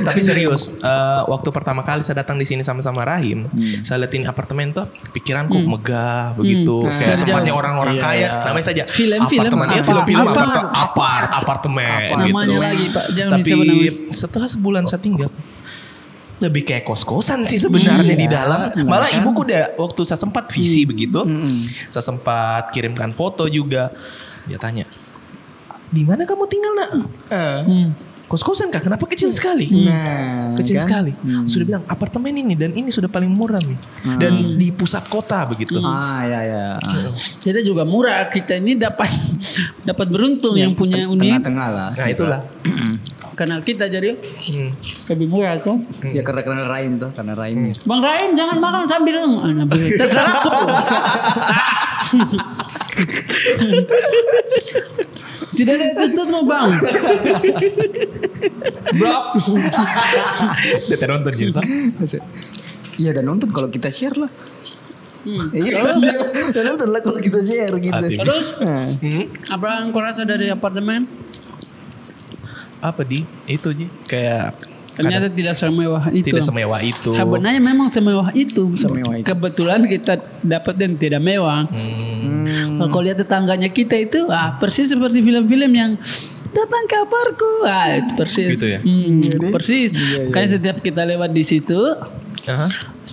Speaker 1: Tapi serius, eh, waktu pertama kali saya datang di sini sama-sama Rahim, saya liatin apartemen tuh, pikiranku megah begitu, kayak
Speaker 2: Dari
Speaker 1: tempatnya orang-orang kaya, namanya saja
Speaker 2: Film-film,
Speaker 1: apartemen,
Speaker 2: apa-
Speaker 1: Iya, film-film
Speaker 2: apa-
Speaker 1: apart, apart, apartemen
Speaker 2: Namanya
Speaker 1: gitu.
Speaker 2: lagi Pak. Jangan
Speaker 1: Tapi setelah sebulan saya tinggal, lebih kayak kos-kosan sih sebenarnya di dalam. Malah ibuku udah waktu saya sempat visi begitu, saya sempat kirimkan foto juga. Dia tanya, di mana kamu tinggal nak?
Speaker 2: Hmm.
Speaker 1: Kos-kosan kah? Kenapa kecil sekali?
Speaker 3: Nah,
Speaker 1: kecil
Speaker 3: kan?
Speaker 1: sekali. Sudah bilang apartemen ini dan ini sudah paling murah nih. Dan di pusat kota begitu.
Speaker 3: Ah ya ya.
Speaker 2: Kita juga murah. Kita ini dapat (laughs) dapat beruntung yang punya unit.
Speaker 3: Tengah-tengah lah.
Speaker 1: Nah itulah.
Speaker 2: Kenal kita jadi
Speaker 1: Hmm.
Speaker 2: lebih murah tuh.
Speaker 3: Ya karena karena Raim tuh, karena Raimnya.
Speaker 2: Bang Raim jangan makan sambil Ah, (laughs) terserah aku. (laughs) Tidak ada tutup mau bang. Blok.
Speaker 1: Dia nonton juga.
Speaker 3: Iya dan nonton kalau kita share lah. Iya, dan nonton lah kalau kita share gitu.
Speaker 2: Terus.
Speaker 1: Hmm.
Speaker 2: apa yang kau rasa dari apartemen?
Speaker 1: Apa di? Itu Ji. Kayak
Speaker 2: Ternyata tidak semewah itu.
Speaker 1: tidak semewah itu.
Speaker 2: Sebenarnya memang semewah itu.
Speaker 3: Semewah itu.
Speaker 2: Kebetulan kita dapat dan tidak mewah.
Speaker 1: Hmm.
Speaker 2: Kalau lihat tetangganya kita itu, ah persis seperti film-film yang datang ke aparku, ah itu persis.
Speaker 1: Gitu ya?
Speaker 2: Hmm, persis. Karena setiap kita lewat di situ,
Speaker 1: Aha.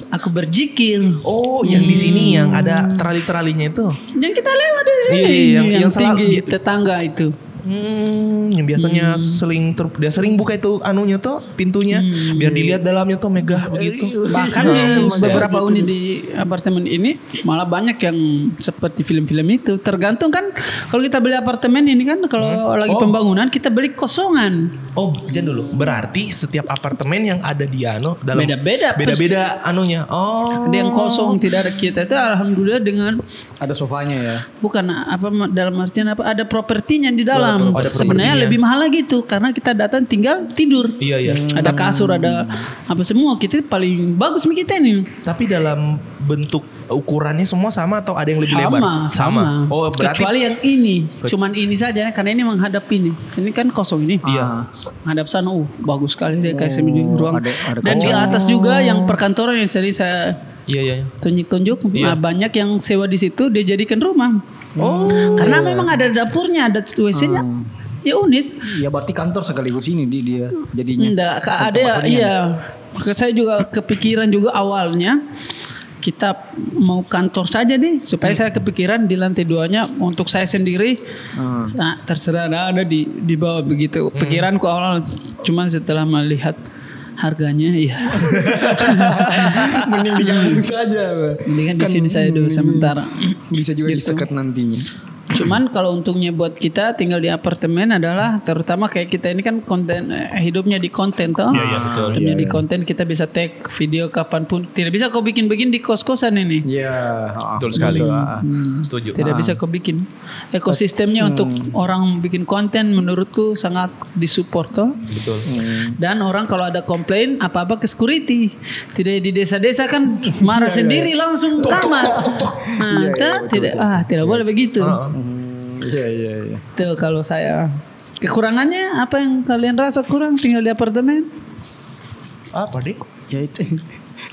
Speaker 2: aku berzikir.
Speaker 1: Oh, yang di sini yang ada terali-teralinya itu.
Speaker 2: Yang kita lewat di sini,
Speaker 1: Iya, iya, yang- yang selalu-
Speaker 2: tinggi tetangga itu.
Speaker 1: Hmm, yang biasanya sering ter, dia sering buka itu anunya tuh pintunya biar dilihat dalamnya tuh megah begitu.
Speaker 2: Bahkan di beberapa unit di apartemen ini malah banyak yang seperti film-film itu. Tergantung kan kalau kita beli apartemen ini kan kalau lagi
Speaker 1: Oh.
Speaker 2: pembangunan kita beli kosongan.
Speaker 1: Oh, jangan dulu. Berarti setiap apartemen yang ada di anu dalam
Speaker 2: Beda-beda,
Speaker 1: beda-beda anunya. Oh.
Speaker 2: Ada yang kosong tidak ada kita itu alhamdulillah dengan
Speaker 3: Ada sofanya ya.
Speaker 2: bukan apa dalam artian apa ada propertinya di dalam.
Speaker 1: Oh, ada
Speaker 2: Sebenarnya
Speaker 1: propertinya.
Speaker 2: lebih mahal lagi tuh karena kita datang tinggal tidur.
Speaker 1: Iya, iya.
Speaker 2: Ada kasur, ada apa semua. Kita paling bagus nih kita nih.
Speaker 1: Tapi dalam bentuk ukurannya semua sama atau ada yang lebih
Speaker 2: sama,
Speaker 1: lebar?
Speaker 2: sama.
Speaker 1: Oh, berarti
Speaker 2: Kecuali yang ini, cuman ini saja karena ini menghadap ini. Ini kan kosong ini.
Speaker 1: Iya.
Speaker 2: Menghadap sana, uh, bagus sekali dia kayak semi ruang.
Speaker 3: ada- ada
Speaker 2: Dan di atas juga yang perkantoran yang tadi saya
Speaker 1: Iya, iya. iya.
Speaker 2: tunjuk-tunjuk,
Speaker 1: Iya.
Speaker 2: nah, banyak yang sewa di situ dia jadikan rumah.
Speaker 1: Oh.
Speaker 2: Karena memang ada dapurnya, ada WC-nya. Ya unit.
Speaker 3: Ya berarti kantor sekaligus ini di dia jadinya.
Speaker 2: Enggak, ada ya, iya. Maka saya juga kepikiran juga awalnya kita mau kantor saja nih supaya saya kepikiran di lantai duanya untuk saya sendiri. Nah, terserah ada ada di di bawah begitu. Pikiranku awal cuman setelah melihat harganya ya
Speaker 3: Mending digabung saja.
Speaker 2: Mendingan di sini saya dulu sementara.
Speaker 3: Bisa juga
Speaker 2: Gitu.
Speaker 3: disekat nantinya.
Speaker 2: Cuman kalau untungnya buat kita tinggal di apartemen adalah terutama kayak kita ini kan konten eh, hidupnya di konten toh.
Speaker 1: Iya, iya, betul.
Speaker 2: Hidupnya di konten kita bisa tag video kapan pun. Tidak bisa kau bikin begini di kos-kosan ini.
Speaker 3: Iya.
Speaker 1: Betul sekali. Setuju.
Speaker 2: Tidak bisa kau bikin. Ekosistemnya untuk orang bikin konten menurutku sangat disupport toh.
Speaker 1: Betul.
Speaker 2: Dan orang kalau ada komplain apa-apa ke security. Tidak di desa-desa kan marah sendiri langsung tamat. Nah, tidak ah tidak boleh begitu.
Speaker 3: Iya iya iya.
Speaker 2: Tuh kalau saya kekurangannya apa yang kalian rasa kurang tinggal di apartemen?
Speaker 1: Apa deh?
Speaker 3: Ya itu.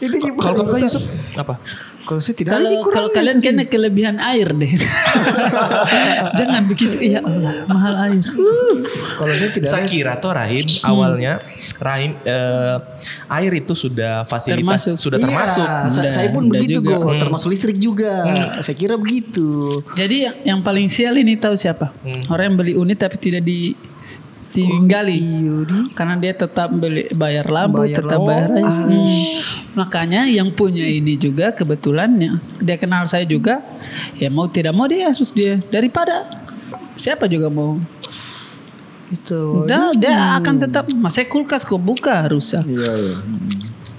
Speaker 3: itu.
Speaker 1: Kalau kamu Yusuf apa?
Speaker 3: Kalau saya tidak
Speaker 2: Kalau kalau kalian kena kelebihan air deh. (laughs) Jangan begitu ya Allah mahal air.
Speaker 3: Kalau saya tidak
Speaker 1: Saya kira tuh Rahim awalnya Rahim eh, air itu sudah fasilitas
Speaker 2: Termasuk.
Speaker 1: sudah termasuk.
Speaker 3: Iya, sa-
Speaker 2: Udah,
Speaker 3: saya pun begitu kok, termasuk listrik juga. Saya kira begitu.
Speaker 2: Jadi yang, yang paling sial ini tahu siapa? Orang yang beli unit tapi tidak di tinggali karena dia tetap beli bayar lampu
Speaker 3: Bayar
Speaker 2: tetap
Speaker 3: lampu.
Speaker 2: bayar air. Hmm. makanya yang punya ini juga kebetulannya dia kenal saya juga ya mau tidak mau dia sus dia daripada siapa juga mau
Speaker 3: Itu.
Speaker 2: Dah, dia akan tetap masa kulkas kok buka rusak
Speaker 3: Iya iya.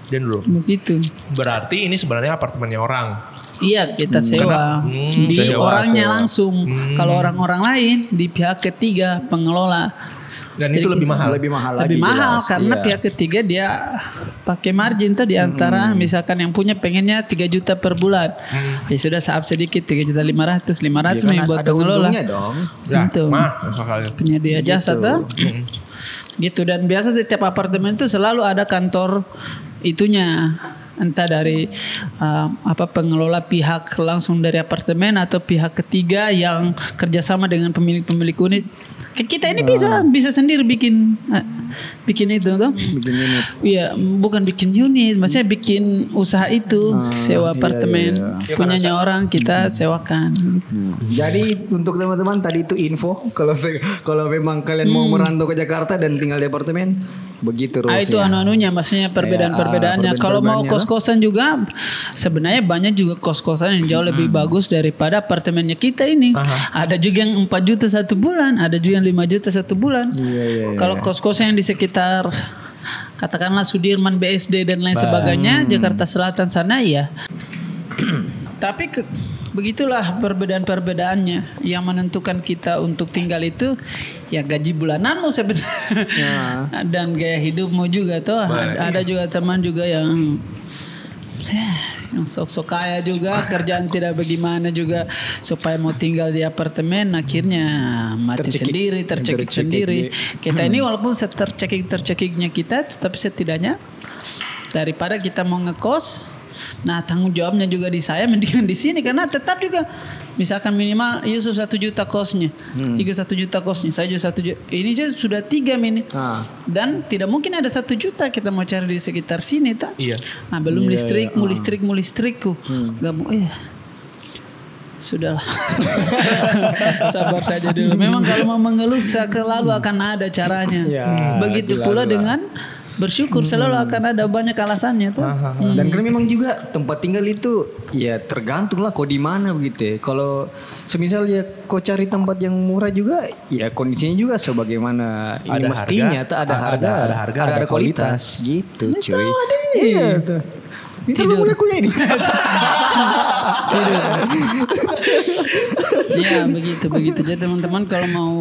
Speaker 1: Dan bro,
Speaker 2: begitu
Speaker 1: berarti ini sebenarnya apartemennya orang.
Speaker 2: Iya kita sewa
Speaker 1: Hmm,
Speaker 2: di
Speaker 1: sewa,
Speaker 2: orangnya
Speaker 1: sewa.
Speaker 2: langsung. Kalau orang-orang lain di pihak ketiga pengelola
Speaker 1: Dan itu lebih mahal.
Speaker 3: Lebih mahal
Speaker 2: lebih
Speaker 3: lagi.
Speaker 2: mahal
Speaker 3: jelas.
Speaker 2: karena
Speaker 3: Iya.
Speaker 2: pihak ketiga dia pakai margin tuh di antara misalkan yang punya pengennya 3 juta per bulan. Ya sudah saab sedikit 3 juta 500, 500
Speaker 3: Iya kan,
Speaker 2: memang buat
Speaker 3: ada
Speaker 2: pengelola.
Speaker 3: untungnya dong.
Speaker 1: Ya,
Speaker 2: Gitu.
Speaker 1: mah.
Speaker 2: Penyedia jasa tuh. gitu dan biasa setiap apartemen tuh selalu ada kantor itunya entah dari uh, apa pengelola pihak langsung dari apartemen atau pihak ketiga yang kerjasama dengan pemilik-pemilik unit. Kayak Kita ini bisa bisa sendiri bikin uh, bikin itu.
Speaker 3: Bikin unit.
Speaker 2: Iya, bukan bikin unit, maksudnya bikin usaha itu, sewa apartemen, punyanya orang kita sewakan.
Speaker 3: Jadi untuk teman-teman tadi itu info kalau kalau memang kalian mau merantau ke Jakarta dan tinggal di apartemen begitu
Speaker 2: Ah itu
Speaker 3: rulesnya.
Speaker 2: anu-anunya maksudnya perbedaan-perbedaannya.
Speaker 3: Ya,
Speaker 2: Kalau mau kos-kosan juga sebenarnya banyak juga kos-kosan yang jauh lebih bagus daripada apartemennya kita ini. Ada juga yang 4 juta satu bulan, ada juga yang 5 juta satu bulan.
Speaker 3: Iya,
Speaker 2: Kalau kos-kosan yang di sekitar katakanlah Sudirman BSD dan lain sebagainya, Jakarta Selatan sana ya. Tapi ke- begitulah perbedaan-perbedaannya. Yang menentukan kita untuk tinggal itu ya gaji bulananmu sebenarnya. (laughs) Dan gaya hidupmu juga tuh ada, ada juga teman juga yang eh, yang sok-sok kaya juga (laughs) kerjaan tidak bagaimana juga supaya mau tinggal di apartemen akhirnya mati
Speaker 3: Tercekik.
Speaker 2: sendiri tercekik
Speaker 3: Tercekik,
Speaker 2: sendiri.
Speaker 3: iya.
Speaker 2: kita ini walaupun tercekik tercekiknya kita tapi setidaknya daripada kita mau ngekos nah tanggung jawabnya juga di saya mendingan di sini. Karena tetap juga misalkan minimal Yusuf satu juta kosnya. Igo satu juta kosnya. Saya juga satu juta ini aja sudah tiga mini.
Speaker 3: Ah.
Speaker 2: dan tidak mungkin ada satu juta kita mau cari di sekitar sini tak?
Speaker 1: Iya.
Speaker 2: nah belum listrik mu listrik mu listrikku. Nggak mau iya. Sudahlah. (laughs) Sabar saja dulu. Memang kalau mau mengeluh selalu akan ada caranya.
Speaker 3: Ya,
Speaker 2: Begitu pula dengan bersyukur selalu akan ada banyak alasannya tuh.
Speaker 3: Dan kan memang juga tempat tinggal itu ya tergantung lah kau di mana begitu ya. Kalau semisal ya kau cari tempat yang murah juga ya kondisinya juga sebagaimana ini
Speaker 1: Ada
Speaker 3: mestinya
Speaker 1: harga,
Speaker 3: tuh ada
Speaker 1: ada-
Speaker 3: harga,
Speaker 1: ada harga, ada
Speaker 3: kualitas. gitu cuy. Iya tuh. Minta lu punya kuya ini. (laughs)
Speaker 2: ya begitu begitu. Jadi teman-teman kalau mau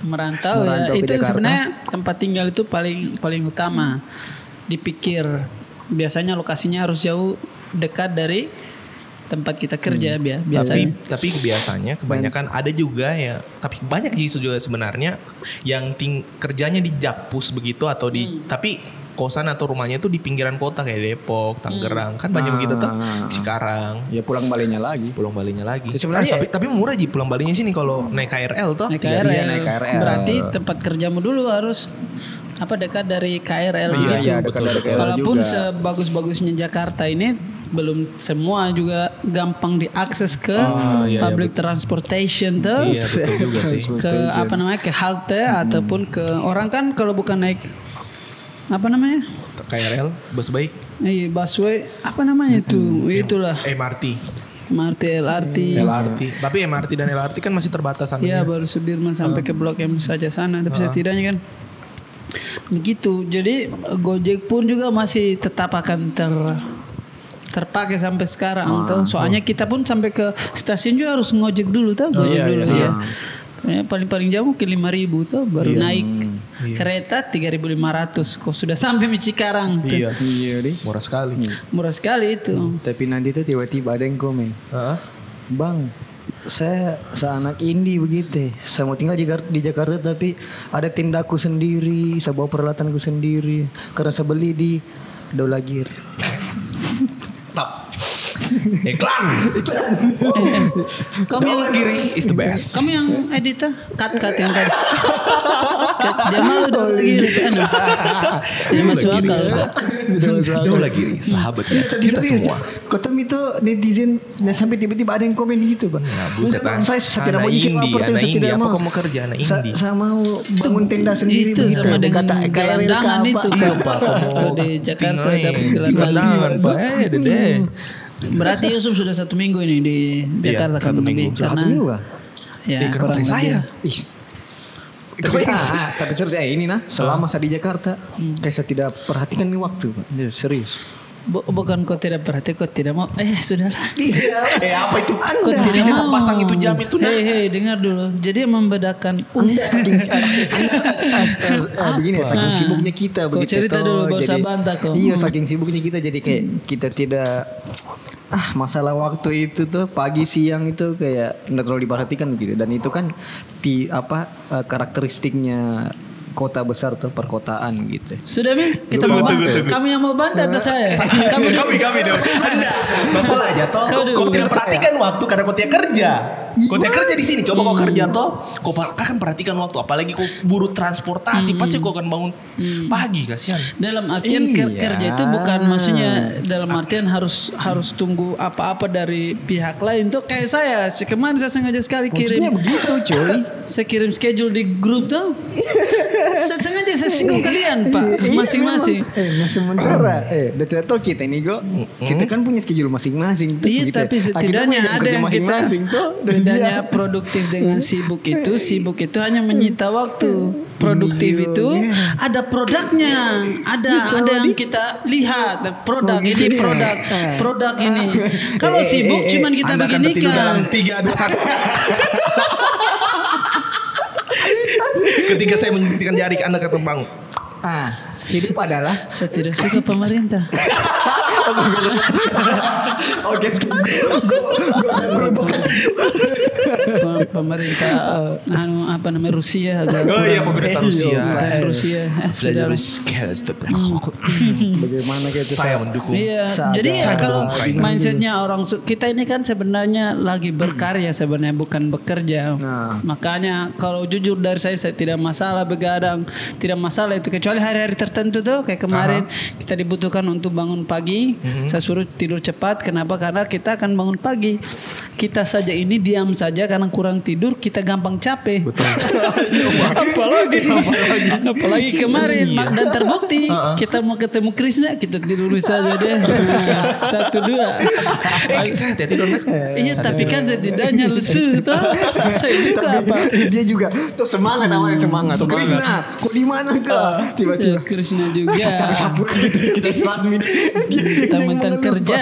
Speaker 2: merantau,
Speaker 3: Merantau
Speaker 2: ya itu
Speaker 3: Jakarta.
Speaker 2: sebenarnya tempat tinggal itu paling paling utama. Dipikir biasanya lokasinya harus jauh dekat dari tempat kita kerja
Speaker 3: Hmm.
Speaker 2: bia-
Speaker 1: Tapi
Speaker 2: biasanya.
Speaker 1: tapi biasanya kebanyakan ada juga ya, tapi banyak sih juga sebenarnya yang ting kerjanya di Jakpus begitu atau di
Speaker 2: Hmm.
Speaker 1: tapi kosan atau rumahnya itu di pinggiran kota kayak Depok, Tangerang, kan banyak
Speaker 3: Ah.
Speaker 1: begitu tuh. Cikarang,
Speaker 3: Ya pulang baliknya lagi.
Speaker 1: pulang balinya lagi.
Speaker 3: Sebenarnya-
Speaker 1: Ah, tapi tapi murah sih pulang balinya sini kalau naik KRL tuh.
Speaker 2: Naik
Speaker 3: Iya,
Speaker 2: KRL.
Speaker 3: iya, naik KRL.
Speaker 2: Berarti tempat kerjamu dulu harus apa dekat dari KRL
Speaker 1: Iya,
Speaker 2: begitu.
Speaker 3: iya, dekat dari KRL
Speaker 2: Walaupun
Speaker 3: juga.
Speaker 2: sebagus-bagusnya Jakarta ini belum semua juga gampang diakses ke
Speaker 1: Oh, iya, iya,
Speaker 2: public transportation tuh.
Speaker 1: Iya, betul juga (laughs) sih.
Speaker 2: ke apa namanya ke halte ataupun ke orang kan kalau bukan naik apa namanya?
Speaker 1: KRL, bus baik,
Speaker 2: eh, busway. Apa namanya itu? Itulah.
Speaker 1: MRT,
Speaker 2: MRT LRT
Speaker 1: LRT. Tapi MRT dan LRT kan masih terbatas
Speaker 2: Iya baru Sudirman sampai ke Blok M saja sana tapi setidaknya kan? Begitu. Jadi Gojek pun juga masih tetap akan ter terpakai sampai sekarang tuh soalnya kita pun sampai ke stasiun juga harus ngojek dulu tuh Gojek
Speaker 3: iya,
Speaker 2: dulu
Speaker 3: iya.
Speaker 2: ya Ya, paling paling jauh mungkin lima ribu tuh baru naik kereta 3.500 kok sudah sampai di Cikarang tuh.
Speaker 1: Iya,
Speaker 3: Iya deh.
Speaker 1: murah sekali.
Speaker 2: murah sekali itu
Speaker 3: Tapi nanti tuh tiba-tiba ada yang komen.
Speaker 1: Heeh.
Speaker 3: Bang, saya seanak indie begitu. Saya mau tinggal di Jakarta, di Jakarta tapi ada tindaku sendiri, saya bawa peralatanku sendiri. Karena saya beli di Dolagir.
Speaker 1: Tap. Iklan.
Speaker 2: kamu yang
Speaker 1: Giri is the best.
Speaker 2: kamu yang edit ah? cut cut yang tadi (laughs) Dia malu dong lagi tidak (laughs) masuk akal
Speaker 1: Dola Giri, sahabatnya kita semua.
Speaker 3: Kota itu netizen dan sampai tiba-tiba ada yang komen gitu,
Speaker 1: buset, ah.
Speaker 3: saya, saya tidak mau isi
Speaker 1: indie,
Speaker 3: lapor, saya tidak.
Speaker 1: Apa
Speaker 3: mau.
Speaker 1: kau mau kerja, anak indie?
Speaker 3: Saya mau bangun tenda sendiri
Speaker 2: itu sama dengan gelandangan
Speaker 3: apa.
Speaker 2: itu
Speaker 1: Iya,
Speaker 2: Pak.
Speaker 1: Pak.
Speaker 2: Kalau di Jakarta
Speaker 1: eh,
Speaker 2: gelandangan
Speaker 1: Pak. Eh, dede.
Speaker 2: berarti Yusuf sudah satu minggu ini di Jakarta kan
Speaker 1: satu minggu.
Speaker 3: Satu
Speaker 2: karena
Speaker 3: minggu,
Speaker 2: ya
Speaker 1: Eh,
Speaker 2: kurang
Speaker 1: tanya saya?
Speaker 3: Ih. Tapi, ah, ah, tapi serius eh ini nah selama saya di Jakarta kayak saya tidak perhatikan nih waktu Pak. Serius
Speaker 2: Bu- bukan kau tidak perhati kau tidak mau eh sudahlah
Speaker 1: Eh apa itu?
Speaker 2: kau
Speaker 1: Anda.
Speaker 2: tidak
Speaker 1: Dia
Speaker 2: mau
Speaker 1: pasang itu jam itu nah.
Speaker 2: hei hei dengar dulu jadi membedakan
Speaker 3: Anda (laughs) saking eh, begini ya, saking sibuknya kita
Speaker 2: Kau
Speaker 3: begitu
Speaker 2: cerita
Speaker 3: toh.
Speaker 2: dulu,
Speaker 3: Jadi-
Speaker 2: saya bantah kau.
Speaker 3: Iya,
Speaker 2: Hmm.
Speaker 3: saking sibuknya kita jadi kayak kita tidak ah masalah waktu itu tuh pagi siang itu kayak nggak terlalu diperhatikan gitu. Dan itu kan di apa eh, karakteristiknya kota besar tuh perkotaan gitu.
Speaker 2: Sudah Mi, kita mau
Speaker 1: tunggu.
Speaker 2: Kami yang mau bantah atau saya?
Speaker 1: Kami kami kami dong. Anda. Masalahnya toh
Speaker 2: Kau
Speaker 1: tidak perhatikan waktu karena kau tidak kerja. Kau tidak kerja di sini. Coba kau kerja toh, kau akan perhatikan waktu. Apalagi kau buru transportasi, pasti kau akan bangun pagi kasihan.
Speaker 2: Dalam artian
Speaker 3: Iya.
Speaker 2: kerja itu bukan maksudnya dalam artian harus harus tunggu apa-apa dari pihak lain tuh kayak saya si kemarin saya sengaja sekali kirim
Speaker 3: Maksudnya begitu cuy.
Speaker 2: saya kirim schedule di grup tuh (laughs) sengaja saya singgung kalian pak.
Speaker 3: Iya,
Speaker 2: masing-masing.
Speaker 3: Eh, nah sementara eh udah tidak tahu kita nih kok. Kita kan punya schedule masing-masing tuh.
Speaker 2: Iya
Speaker 3: Kita-
Speaker 2: tapi
Speaker 3: ah, kita
Speaker 2: setidaknya ada yang kita bedanya produktif dengan sibuk itu (laughs) sibuk itu hanya menyita waktu. Produktif
Speaker 3: Iya,
Speaker 2: itu
Speaker 3: iya.
Speaker 2: ada produknya. Ada ada yang kita lihat. Produk ini
Speaker 3: gitu ya.
Speaker 2: produk. Produk ini. Kalau
Speaker 3: Eh, eh,
Speaker 2: sibuk
Speaker 3: eh,
Speaker 2: cuman kita
Speaker 3: Anda
Speaker 2: begini kan.
Speaker 1: Tiga dua satu. (laughs) Ketika saya menjentikan jari, anda kata bang.
Speaker 3: Ah, hidup adalah
Speaker 2: saya tidak suka pemerintah
Speaker 3: Oke,
Speaker 2: Pem- pemerintah anu apa namanya Rusia agak
Speaker 1: Oh iya, pemerintah Rusia.
Speaker 2: Pemerintah Rusia Eh, sudahlah.
Speaker 3: bagaimana kayak itu?
Speaker 1: Saya mendukung.
Speaker 2: Iya, jadi ya kalau mindsetnya orang su- kita ini kan sebenarnya lagi berkarya sebenarnya bukan bekerja.
Speaker 3: Nah.
Speaker 2: Makanya kalau jujur dari saya saya tidak masalah begadang, tidak masalah itu kecuali hari-hari tertentu tuh kayak kemarin kita dibutuhkan untuk bangun pagi saya suruh tidur cepat. Kenapa? Karena kita akan bangun pagi. Kita saja ini diam saja karena kurang tidur, kita gampang capek. (laughs) apalagi, apalagi kemarin Mak, dan terbukti kita mau ketemu Krisna, kita tidur saja deh. Nah, (laughs) Satu dua.
Speaker 1: Eh, saya. Nak.
Speaker 2: Iya tapi kan setidaknya lesu (laughs) toh. Saya juga apa?
Speaker 3: dia juga tuh semangat awalnya semangat.
Speaker 1: Semangat.
Speaker 3: Krisna, kok di mana kak? Tiba-tiba
Speaker 2: Krishna juga.
Speaker 3: capek-capek gitu kita selat minum.
Speaker 2: Kita mentang kerja,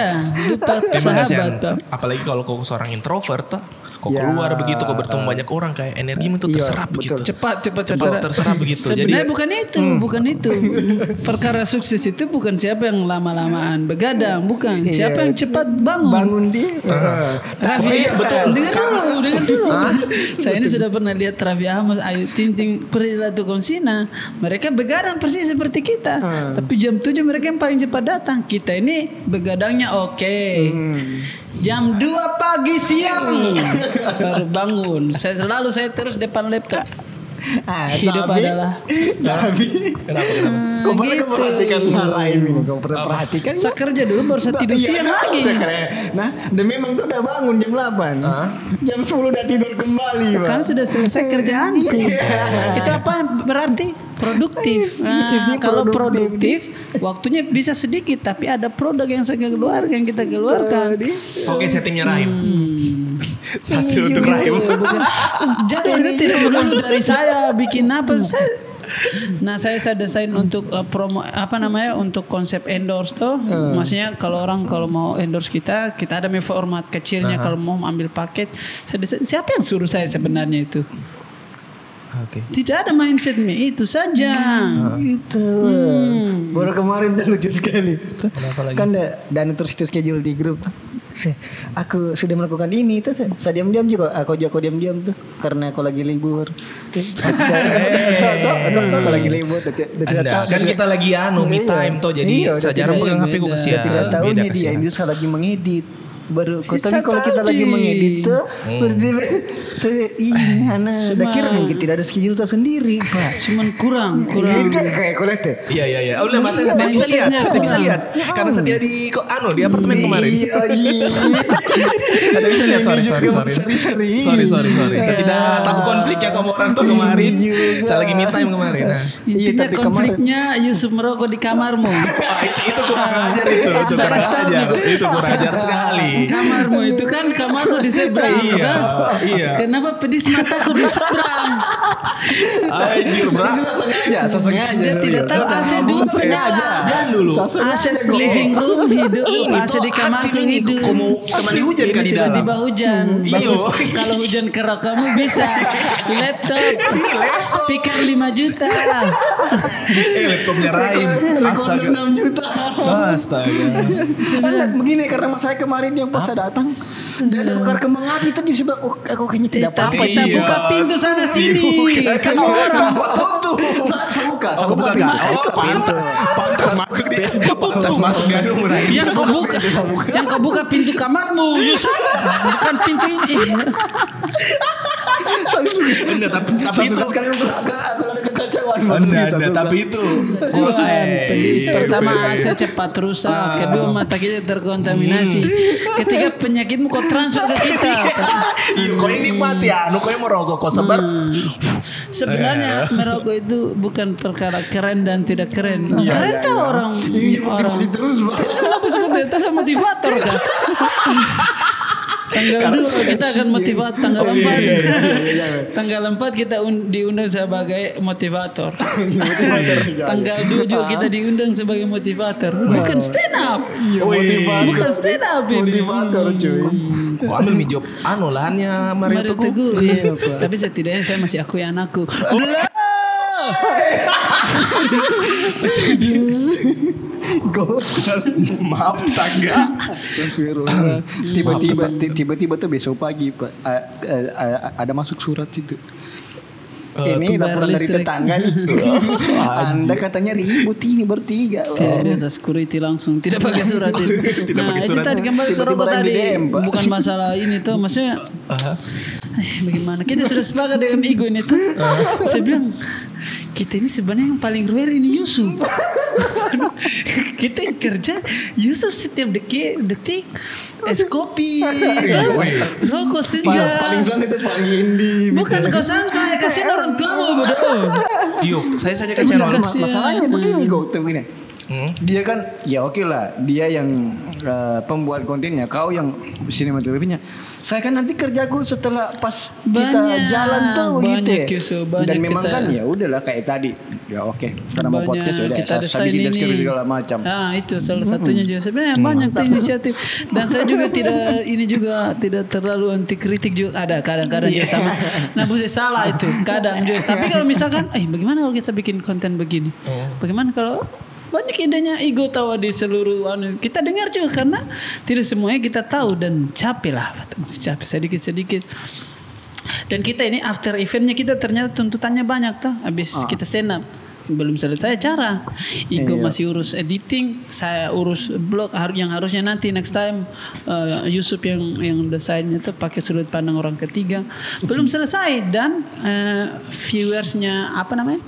Speaker 2: lupa sahabat.
Speaker 1: Apalagi kalau kau seorang introvert tuh. Kau
Speaker 3: Ya.
Speaker 1: keluar begitu, kau bertemu banyak orang kayak energimu tuh
Speaker 3: Iya,
Speaker 1: terserap
Speaker 3: betul.
Speaker 1: begitu.
Speaker 2: Cepat, cepat,
Speaker 1: Cepat terserap begitu.
Speaker 2: Sebenarnya
Speaker 1: Jadi-
Speaker 2: bukan itu, bukan itu. (laughs) Perkara sukses itu bukan siapa yang lama-lamaan begadang, bukan. Siapa yang cepat bangun.
Speaker 3: Bangun dia.
Speaker 2: Raffi,
Speaker 1: Oh iya, betul.
Speaker 2: Dengar dulu, dengar dulu. Saya ini sudah pernah lihat Raffi Ahmad, Ayu Ting Ting, Prilatu Konsina. Mereka begadang persis seperti kita. Tapi jam 7 mereka yang paling cepat datang. Kita ini begadangnya oke. Jam 2 pagi siang baru bangun. Saya selalu saya terus depan laptop.
Speaker 3: Ah, (laughs)
Speaker 2: Hidup
Speaker 3: tapi-
Speaker 2: adalah (laughs)
Speaker 3: Tapi
Speaker 1: Kenapa kenapa? (laughs)
Speaker 3: Kau pernah
Speaker 2: gitu.
Speaker 3: perhatikan hal lain ini? Kau pernah perhatikan?
Speaker 2: Saya kerja dulu baru saya tidur
Speaker 3: Iya,
Speaker 2: siang lagi.
Speaker 3: Nah, dan memang tuh udah bangun jam 8. Jam 10 udah tidur kembali.
Speaker 2: Kan sudah selesai kerjaanku. Itu apa berarti? Produktif. Nah,
Speaker 3: Dia
Speaker 2: kalau
Speaker 3: produktif.
Speaker 2: produktif, waktunya bisa sedikit, tapi ada produk yang saya keluarkan, yang kita keluarkan.
Speaker 1: Oke, settingnya Rahim.
Speaker 2: Hmm.
Speaker 1: Satu untuk
Speaker 2: Gitu,
Speaker 1: Rahim.
Speaker 2: Jadi (laughs) itu tidak perlu dari saya bikin apa saya. Nah saya saya desain untuk uh, promo apa namanya untuk konsep endorse tuh. Maksudnya kalau orang kalau mau endorse kita kita ada format kecilnya kalau mau ambil paket. Saya desain, siapa yang suruh saya sebenarnya itu?
Speaker 1: Oke.
Speaker 2: Tidak ada mindset me itu saja.
Speaker 3: Itu.
Speaker 2: Hmm.
Speaker 3: Baru kemarin tuh lucu sekali. Kan da- dan terus itu schedule di grup. Aku sudah melakukan ini tuh. se- Saya diam-diam juga. Aku juga aku diam-diam tuh karena aku lagi libur. Aku (laughs) lagi libur.
Speaker 1: Kan kita lagi anu me time tuh jadi saya jarang pegang HP ku
Speaker 2: beda.
Speaker 1: kesian.
Speaker 3: Tidak tahunya
Speaker 1: Beda
Speaker 3: dia ini saya lagi mengedit baru tapi kalau kita lagi mengedit tuh
Speaker 1: Hmm.
Speaker 3: berarti saya ih mana udah kira nih tidak ada schedule tersendiri pak
Speaker 2: Cuman kurang, kurang.
Speaker 3: itu kayak kulit ya
Speaker 1: Iya iya iya. Oh, udah masa saya bisa lihat, saya bisa
Speaker 2: kurang.
Speaker 1: lihat. Karena saya tidak di kok anu di apartemen kemarin.
Speaker 3: iya (laughs) iya
Speaker 1: Ada bisa lihat sorry
Speaker 3: Ini
Speaker 1: sorry sorry. Sorry sorry sorry. Saya tidak tahu konfliknya kamu orang tuh kemarin.
Speaker 3: Iya juga.
Speaker 1: Saya lagi me time kemarin. Nah.
Speaker 3: Iya,
Speaker 2: Intinya
Speaker 3: tapi kemarin-
Speaker 2: konfliknya Yusuf merokok di kamarmu.
Speaker 1: Wah, (laughs) itu, kurang ajar itu, kurang ajar, itu kurang ajar sekali.
Speaker 2: Kamarmu itu kan kamarmu di seberang.
Speaker 1: Iya,
Speaker 2: kan?
Speaker 1: iya.
Speaker 2: Kenapa pedis mataku di seberang?
Speaker 1: Anjir, bro.
Speaker 3: Saya sengaja sengaja
Speaker 2: Dia tidak tahu AC dulu menyala.
Speaker 1: Jangan dulu.
Speaker 2: AC living room hidup,
Speaker 1: Ini
Speaker 2: AC di kamarku
Speaker 1: ini.
Speaker 2: hidup.
Speaker 1: Kau mau ke mana hujan kah di dalam?
Speaker 2: Tiba-tiba hujan.
Speaker 1: Iyo.
Speaker 2: Bagus. Kalau hujan kerak kamu bisa. Laptop. Speaker 5 juta.
Speaker 1: Eh, laptopnya Raim. Astaga.
Speaker 3: 6 juta
Speaker 1: Astaga.
Speaker 3: Karena begini karena saya kemarin yang pas saya datang. Dia ada bakar kembang api tadi dia bilang oh aku kayaknya tidak apa-apa.
Speaker 2: Tapi kita
Speaker 1: Iya.
Speaker 2: buka pintu sana sini. Semua orang.
Speaker 1: Tutup.
Speaker 3: Saya buka, saya buka pintu, saya buka pintu.
Speaker 1: Pantas masuk di pantas masuk di Raim.
Speaker 2: Yang kau buka, yang kau buka pintu kamarmu, Yusuf. Bukan pintu ini.
Speaker 1: Enggak, tapi tapi
Speaker 3: Saya
Speaker 1: itu.
Speaker 3: agak
Speaker 1: enggak,
Speaker 3: suka.
Speaker 1: tapi itu
Speaker 2: Kan, pedis.
Speaker 1: Eh,
Speaker 2: Pertama
Speaker 1: eh,
Speaker 2: AC cepat rusak, kedua mata kita terkontaminasi, ketiga penyakitmu kau transfer ke kita.
Speaker 1: Iya, kau ini mati ya, anu kau yang merokok kau sebar.
Speaker 2: Sebenarnya merokok itu bukan perkara keren dan tidak keren. keren tuh orang orang.
Speaker 3: terus Pak.
Speaker 2: Kenapa seperti itu sama motivator kan? (laughs) Tanggal 2 kita akan motivator tanggal 4 Tanggal 4 kita un- diundang sebagai motivator. (laughs) tanggal 7 kita diundang sebagai motivator. Bukan stand up. Bukan stand up ini.
Speaker 3: Motivator cuy.
Speaker 1: Kau ambil mi job anu lahannya Mario
Speaker 2: Mario
Speaker 1: Teguh.
Speaker 2: Teguh. Iya, Tapi setidaknya saya masih akui anakku. Allah!
Speaker 1: Maaf tangga.
Speaker 3: Tiba-tiba ti- tiba-tiba tuh besok pagi Pak ada masuk surat situ. ini
Speaker 2: bayar
Speaker 3: laporan dari tetangga nih. (laughs) Anda katanya ribut ini bertiga.
Speaker 2: Tidak biasa security langsung tidak pakai surat (laughs) itu.
Speaker 1: Tidak
Speaker 2: nah
Speaker 1: pakai
Speaker 2: itu
Speaker 1: surat.
Speaker 2: tadi kembali ke
Speaker 3: Tiba-tiba
Speaker 2: rokok
Speaker 3: yang
Speaker 2: tadi bukan masalah ini tuh maksudnya eh, bagaimana kita sudah sepakat dengan ego ini tuh. Saya bilang kita ini sebenarnya yang paling rare ini Yusuf. (laughs) kita yang kerja Yusuf setiap detik detik es kopi
Speaker 1: Iya,
Speaker 2: rokok
Speaker 3: Paling,
Speaker 2: senja
Speaker 3: paling santai itu paling indie.
Speaker 2: bukan kau santai kasihan orang tua
Speaker 1: Yuk, saya saja kasih orang.
Speaker 2: kasih.
Speaker 3: Masalahnya begini kok tuh begini.
Speaker 1: Hmm.
Speaker 3: Dia kan ya oke lah, dia yang eh, pembuat kontennya, kau yang sinematografinya. Saya kan nanti kerjaku setelah pas kita
Speaker 2: Banyak,
Speaker 3: jalan tuh gitu.
Speaker 2: banyak,
Speaker 3: ya.
Speaker 2: Yusuf, banyak
Speaker 3: Dan memang
Speaker 2: kita-
Speaker 3: kan ya udahlah kayak tadi. Ya oke, karena mau
Speaker 2: banyak
Speaker 3: podcast udah
Speaker 2: kita ada
Speaker 3: saya
Speaker 2: ini
Speaker 3: skrip segala macam.
Speaker 2: ah itu salah satunya juga sebenarnya banyak tuh inisiatif dan saya juga tidak ini juga tidak terlalu anti kritik juga ada kadang-kadang juga sama nah buset salah itu kadang juga tapi kalau misalkan eh bagaimana kalau kita bikin konten begini bagaimana kalau banyak idenya ego tawa di seluruh anu. kita dengar juga karena tidak semuanya kita tahu dan capek lah capek sedikit sedikit. Dan kita ini after eventnya kita ternyata tuntutannya banyak tuh habis kita stand up. Belum selesai acara. Igo
Speaker 3: Iya.
Speaker 2: masih urus editing saya urus blog yang harusnya nanti next time eh, Yusuf yang yang desainnya tuh pakai sudut pandang orang ketiga. Belum selesai dan eh, viewersnya apa namanya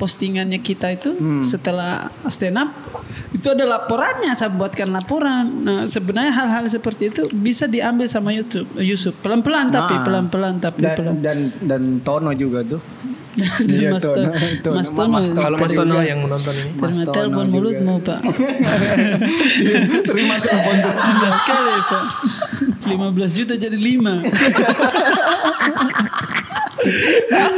Speaker 2: postingannya kita itu setelah stand up itu ada laporannya saya buatkan laporan nah sebenarnya hal-hal seperti itu bisa diambil sama YouTube Yusuf pelan-pelan tapi
Speaker 3: Ah.
Speaker 2: pelan-pelan tapi
Speaker 3: Dan,
Speaker 2: pelan
Speaker 3: dan dan Tono juga tuh. (laughs)
Speaker 2: dan
Speaker 3: Iya,
Speaker 2: Mas
Speaker 3: Tono.
Speaker 2: Tono
Speaker 3: Tono.
Speaker 2: Mas Tono
Speaker 3: Mas Tono.
Speaker 1: Kalau Mas Tono yang menonton ini. (laughs)
Speaker 2: Terima telepon mulutmu pak
Speaker 3: Terima telepon
Speaker 2: sekali pak (laughs) 15 juta jadi 5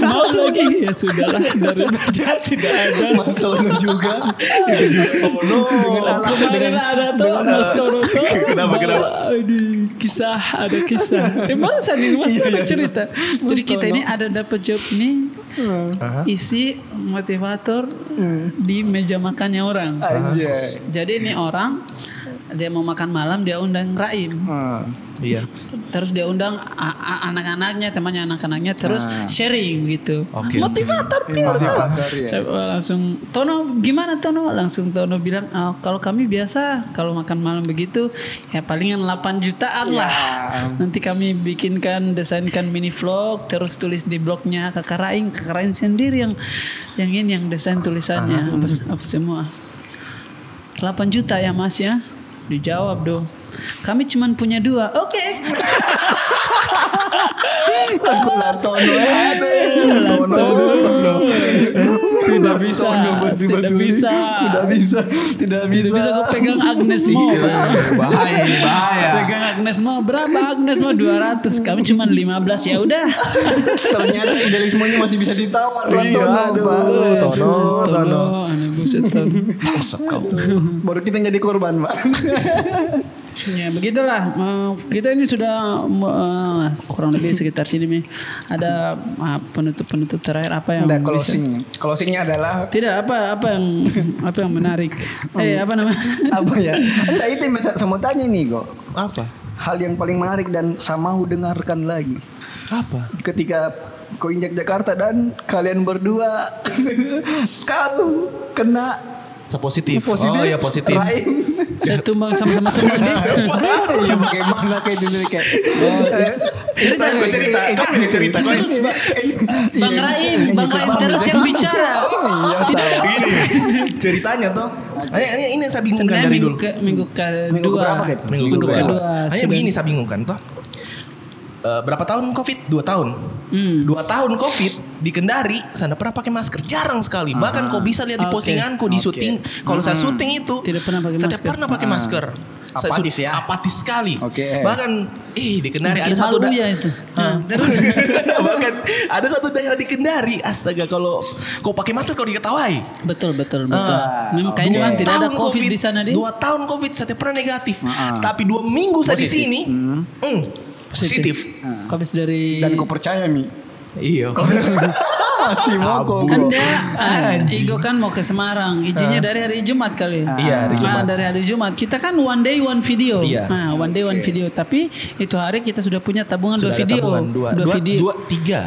Speaker 2: Mau lagi ya sudahlah daripada tidak ada
Speaker 3: Mas Tono juga.
Speaker 1: Tono.
Speaker 2: Kemarin ada tuh Mas Tono
Speaker 1: Kenapa, kenapa?
Speaker 2: Aduh, kisah ada kisah. Eh barusan ini Mas Tono cerita. Jadi kita ini ada dapat job ini isi motivator di meja makannya orang.
Speaker 3: Anjay.
Speaker 2: Jadi ini orang dia mau makan malam dia undang Raim.
Speaker 3: Ah.
Speaker 1: Iya.
Speaker 2: Terus dia undang anak-anaknya, temannya anak-anaknya terus
Speaker 3: Ah.
Speaker 2: sharing gitu.
Speaker 1: Oke.
Speaker 2: Motivator pure tuh.
Speaker 3: Motivator, ya.
Speaker 2: Saya langsung Tono gimana Tono? Langsung Tono bilang "Ah, kalau kami biasa kalau makan malam begitu ya palingan 8 jutaan lah. Nanti kami bikinkan desainkan mini vlog terus tulis di blognya Kakak Raing, Kakak Raing sendiri yang yang ini yang desain tulisannya apa, apa semua. 8 juta ya Mas ya? Dijawab dong. Kami cuman punya dua. Oke.
Speaker 3: Aku lah Tono.
Speaker 2: Tidak bisa. Tidak bisa.
Speaker 3: Tidak bisa. Tidak bisa.
Speaker 2: Tidak bisa kau pegang Agnes Mo. Pak.
Speaker 1: Bahaya bahaya.
Speaker 2: Pegang Agnes Mo berapa Agnes Mo 200 kami cuma 15 ya udah.
Speaker 3: Ternyata idealismenya masih bisa ditawar.
Speaker 1: Iya,
Speaker 3: Tono.
Speaker 1: Tono, Tono.
Speaker 2: aneh buset Tono.
Speaker 1: Kau.
Speaker 3: Baru kita jadi korban, Pak.
Speaker 2: Ya begitulah. Eh, kita ini sudah eh, kurang lebih sekitar sini nih. Ada ah, penutup-penutup terakhir apa yang bisa
Speaker 3: closing. Closingnya adalah
Speaker 2: tidak apa apa yang apa yang menarik. Eh apa namanya?
Speaker 3: apa ya? (laughs) Enggak itu yang saya mau tanya nih kok.
Speaker 1: Apa?
Speaker 3: Hal yang paling menarik dan sama dengarkan lagi.
Speaker 1: Apa?
Speaker 3: Ketika kau injak Jakarta dan kalian berdua (laughs) kau kena
Speaker 1: Sepositif. Oh ya positif.
Speaker 3: Rahim.
Speaker 2: Saya tumbang sama-sama tumbang deh.
Speaker 3: Iya bagaimana kayak dulu kayak.
Speaker 2: Cerita
Speaker 1: Gue cerita. Kamu yang cerita. Gue
Speaker 2: Terus Ba- Bang Raim, Bang Raim terus yang bicara.
Speaker 3: Iya tahu.
Speaker 1: Begini. Ceritanya tuh. Ini, ini, yang saya bingungkan dari
Speaker 2: minggu
Speaker 1: dulu.
Speaker 2: ke minggu kedua.
Speaker 3: Minggu keberapa, Ket?
Speaker 1: Minggu,
Speaker 2: Minggu
Speaker 1: kedua. Hanya begini saya bingungkan toh. Eh, berapa tahun covid? Dua tahun.
Speaker 2: Hmm.
Speaker 1: Dua tahun covid di Kendari, nggak pernah pakai masker, jarang sekali. Bahkan kau bisa lihat di postinganku di
Speaker 3: Oke.
Speaker 1: syuting. Kalau saya syuting itu,
Speaker 2: Tidak pernah pakai masker.
Speaker 1: pernah pakai masker. Saya
Speaker 3: Apatis ya?
Speaker 1: Apatis sekali.
Speaker 3: Oke.
Speaker 1: Bahkan, eh di Kendari
Speaker 2: Bikin
Speaker 1: ada satu
Speaker 2: malu
Speaker 1: da-
Speaker 2: ya itu. Nah, terus (laughs)
Speaker 1: Bahkan ada satu daerah di Kendari, astaga kalau kau pakai masker kau diketawai.
Speaker 2: betul betul betul.
Speaker 3: Ah,
Speaker 2: Memang kayaknya memang tidak ada
Speaker 1: tahun
Speaker 2: covid di sana deh.
Speaker 1: Dua tahun covid saya pernah negatif.
Speaker 3: Ah.
Speaker 1: Tapi dua minggu saya di sini, hmm, positif.
Speaker 2: Habis dari
Speaker 3: Dan kau percaya nih.
Speaker 1: Iya. (laughs)
Speaker 3: Masih mau kok.
Speaker 2: kan dia ah, Igo kan mau ke Semarang. Izinnya dari hari Jumat kali
Speaker 1: Iya, hari
Speaker 2: Ah,
Speaker 1: Jumat.
Speaker 2: dari hari Jumat. Kita kan one day one video.
Speaker 1: Iya.
Speaker 2: Ah, one day one video. Tapi itu hari kita sudah punya tabungan
Speaker 1: Sudah
Speaker 2: dua video.
Speaker 1: tabungan, dua,
Speaker 2: dua,
Speaker 1: dua,
Speaker 2: video.
Speaker 1: dua, tiga.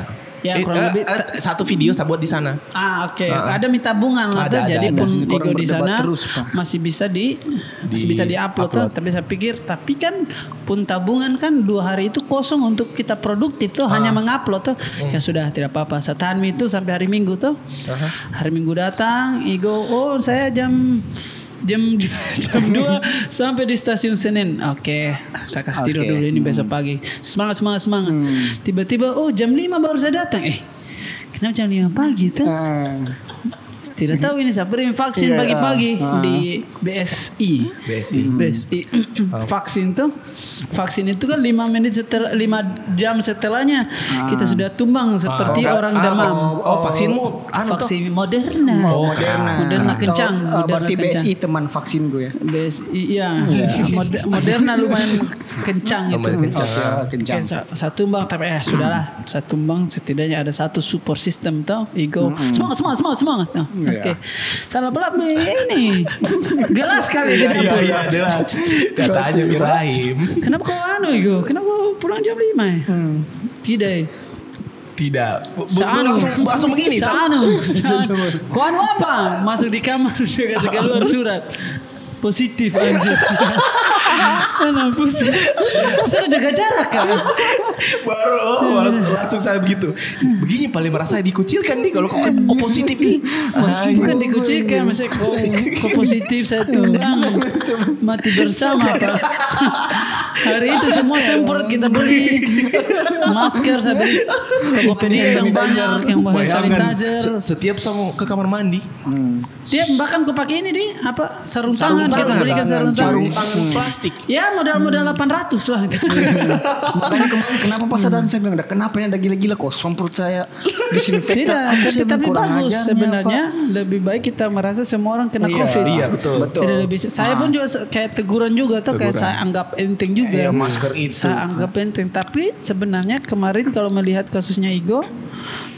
Speaker 2: Ya, kurang lebih
Speaker 1: eh, satu video saya buat di sana.
Speaker 2: Ah oke,
Speaker 1: Ah, ah.
Speaker 2: ada minta tabungan lah tuh.
Speaker 1: Ada,
Speaker 2: Jadi
Speaker 1: ada.
Speaker 2: pun ego di sana
Speaker 3: terus, Pak.
Speaker 2: masih bisa di, masih bisa diupload tuh.
Speaker 1: upload.
Speaker 2: Tapi saya pikir, tapi kan pun tabungan kan dua hari itu kosong untuk kita produktif tuh, hanya
Speaker 1: Ah.
Speaker 2: mengupload tuh.
Speaker 1: Hmm.
Speaker 2: Ya sudah tidak apa-apa. Saya tahan itu sampai hari Minggu tuh. Hari Minggu datang, ego, oh saya jam jam (laughs) jam 2 sampai di stasiun Senen. Oke, saya kasih tidur
Speaker 3: Oke. Hmm.
Speaker 2: dulu ini besok pagi. Semangat semangat semangat. Tiba-tiba oh jam 5 baru saya datang. Eh, kenapa jam 5 pagi tuh?
Speaker 3: Ah.
Speaker 2: Tidak tahu ini saya beri vaksin
Speaker 3: Iya,
Speaker 2: pagi-pagi
Speaker 3: ah.
Speaker 2: di BSI.
Speaker 1: BSI.
Speaker 2: BSI. vaksin tuh vaksin itu kan 5 menit setelah 5 jam setelahnya kita sudah tumbang seperti
Speaker 1: Oh,
Speaker 2: orang
Speaker 1: ah,
Speaker 2: demam.
Speaker 1: oh, oh, vaksinmu anu toh?
Speaker 2: vaksin Moderna.
Speaker 3: Oh, Moderna.
Speaker 2: Moderna kencang.
Speaker 3: uh,
Speaker 2: Moderna
Speaker 3: berarti
Speaker 2: kencang.
Speaker 3: BSI teman vaksin gue ya.
Speaker 2: BSI iya. Mod- Moderna lumayan kencang itu.
Speaker 1: Lumayan kencang.
Speaker 3: Oke,
Speaker 1: ah.
Speaker 3: kencang.
Speaker 2: Sa- satu tumbang tapi eh sudahlah satu tumbang setidaknya ada satu support system tau ego semangat semangat semangat semangat Nah,
Speaker 3: Iya.
Speaker 2: oke salah belak ini gelas kali di
Speaker 1: Iya
Speaker 2: dapur
Speaker 1: iya jelas. Katanya Mirahim.
Speaker 2: kenapa kau anu ego kenapa kau pulang jam lima ya tidak ya.
Speaker 1: Tidak. Bu-
Speaker 2: Seanu.
Speaker 1: langsung langsung begini.
Speaker 2: Seanu. (laughs) Seanu. Kau anu apa? Masuk di kamar (laughs) dia kasih keluar surat. Positif anjir. (laughs) Pusing. Pusing kau jaga jarak kan?
Speaker 1: baru oh, baru langsung saya begitu. Begini paling merasa dikucilkan nih kalau kok, kok positif nih.
Speaker 2: Masih bukan dikucilkan, maksudnya kau, kau positif saya (laughs) tulang mati bersama pak. Hari itu semua semprot kita beli. Masker saya beli. Tokopedia yang banyak yang bahan
Speaker 1: Bayangkan,
Speaker 2: sanitizer.
Speaker 1: se- setiap sama ke kamar mandi.
Speaker 2: Dia bahkan kau pakai ini di apa sarung,
Speaker 1: sarung
Speaker 2: tangan kita belikan sarung tangan.
Speaker 1: sarung tangan plastik
Speaker 2: Ya modal-modal 800 lah. (laughs)
Speaker 3: Makanya kemarin kenapa pas ada saya bilang, "Dah, kenapa ini ada gila-gila kok semprot saya disinfektan.
Speaker 2: Tidak, tapi, bagus sebenarnya lebih baik kita merasa semua orang kena
Speaker 3: Iya,
Speaker 2: covid.
Speaker 1: iya, betul.
Speaker 2: Tidak lebih. Saya pun juga se- kayak teguran juga tuh kayak saya anggap enteng juga.
Speaker 3: Iya, masker itu.
Speaker 2: Saya anggap enteng. Tapi sebenarnya kemarin kalau melihat kasusnya Igo,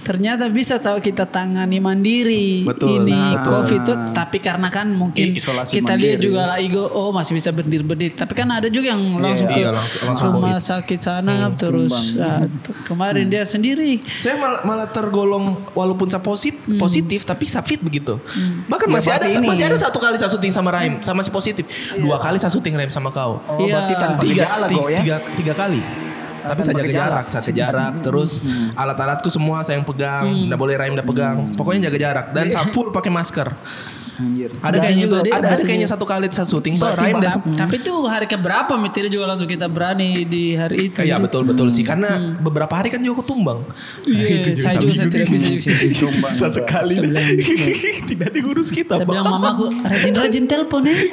Speaker 2: ternyata bisa tahu kita tangani mandiri
Speaker 1: Betul.
Speaker 2: ini
Speaker 1: Nah,
Speaker 2: covid itu. Tapi karena kan mungkin
Speaker 3: isolasi
Speaker 2: kita lihat
Speaker 3: mandiri.
Speaker 2: juga lah Igo, oh masih bisa berdiri berdiri. Tapi kan ada juga yang langsung ke
Speaker 1: iya, langsung- langsung
Speaker 2: rumah
Speaker 1: COVID.
Speaker 2: sakit sana terus ah, t- (laughs) kemarin dia sendiri
Speaker 1: saya malah, malah tergolong walaupun saya positif, positif tapi saya fit begitu. Bahkan
Speaker 3: Ya,
Speaker 1: masih ada
Speaker 3: ini-
Speaker 1: masih ada satu kali saya syuting sama Rahim, sama si positif. Dua kali saya syuting Rahim sama kau.
Speaker 3: Oh,
Speaker 2: Iya.
Speaker 3: berarti tanpa
Speaker 1: tiga,
Speaker 3: gejala
Speaker 1: tiga,
Speaker 3: ya.
Speaker 1: tiga, tiga kali. Tapi saya jaga jarak, saya jaga jarak. Terus alat-alatku semua saya yang pegang, nggak boleh Rahim nggak pegang. Pokoknya jaga jarak dan saya full pakai masker.
Speaker 3: Anjir.
Speaker 1: Ada kayaknya tuh,
Speaker 2: dia,
Speaker 1: ada, ada kayaknya satu kali saya syuting, udah
Speaker 2: Ta- Tapi itu hari keberapa Mitiri juga langsung kita berani di hari itu.
Speaker 1: Iya betul betul sih karena beberapa hari kan juga aku tumbang.
Speaker 2: Iya, saya juga saya tidak bisa.
Speaker 3: Tumbang.
Speaker 1: Susah sekali. (laughs) Tidak diurus kita.
Speaker 2: Saya bilang mamaku rajin-rajin telepon ya. (laughs)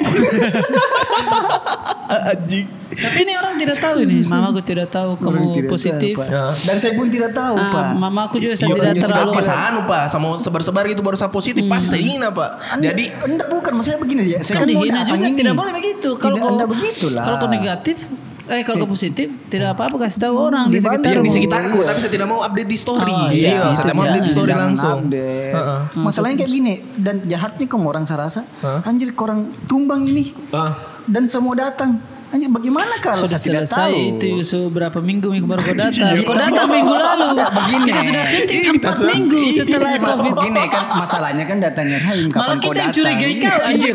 Speaker 1: Anjing.
Speaker 2: Tapi ini orang tidak tahu ini. Mamaku tidak tahu kamu
Speaker 3: tidak
Speaker 2: positif.
Speaker 1: Ya.
Speaker 3: Dan saya pun tidak tahu,
Speaker 2: Ah,
Speaker 3: Pak.
Speaker 2: mamaku juga saya
Speaker 1: Iya,
Speaker 2: tidak terlalu.
Speaker 1: apa anu pak sama sebar-sebar gitu baru saya positif pasti saya hina pak. Jadi
Speaker 3: enggak bukan maksudnya begini ya. Saya
Speaker 2: Kan dihina juga
Speaker 3: ini.
Speaker 2: tidak boleh begitu. Kalau kau
Speaker 3: enggak begitulah.
Speaker 2: Kalau kau negatif, eh kalau kau positif tidak apa-apa kasih tahu orang di
Speaker 3: Di
Speaker 2: sekitar.
Speaker 1: yang di
Speaker 3: Iya.
Speaker 1: sekitarku tapi saya tidak mau update di story.
Speaker 2: Oh,
Speaker 1: iya,
Speaker 2: iya,
Speaker 1: saya
Speaker 2: itu
Speaker 1: tidak mau update di story
Speaker 3: Jangan
Speaker 1: langsung.
Speaker 3: update.
Speaker 1: Heeh.
Speaker 3: Masalahnya kayak gini dan jahatnya kamu orang saya rasa.
Speaker 1: Hah?
Speaker 3: Anjir korang tumbang ini
Speaker 1: Ah.
Speaker 3: dan semua datang. Anjir bagaimana kalau
Speaker 2: Sudah
Speaker 3: saya tidak
Speaker 2: selesai
Speaker 3: tahu?
Speaker 2: itu Yusuf berapa minggu minggu baru kau datang. Kau datang minggu lalu.
Speaker 3: Begini.
Speaker 2: Kita sudah syuting empat
Speaker 1: sudah-
Speaker 2: minggu setelah covid.
Speaker 3: Gini kan masalahnya kan Haim kapan
Speaker 2: Malah
Speaker 3: kau
Speaker 2: kita yang curigai kau anjir.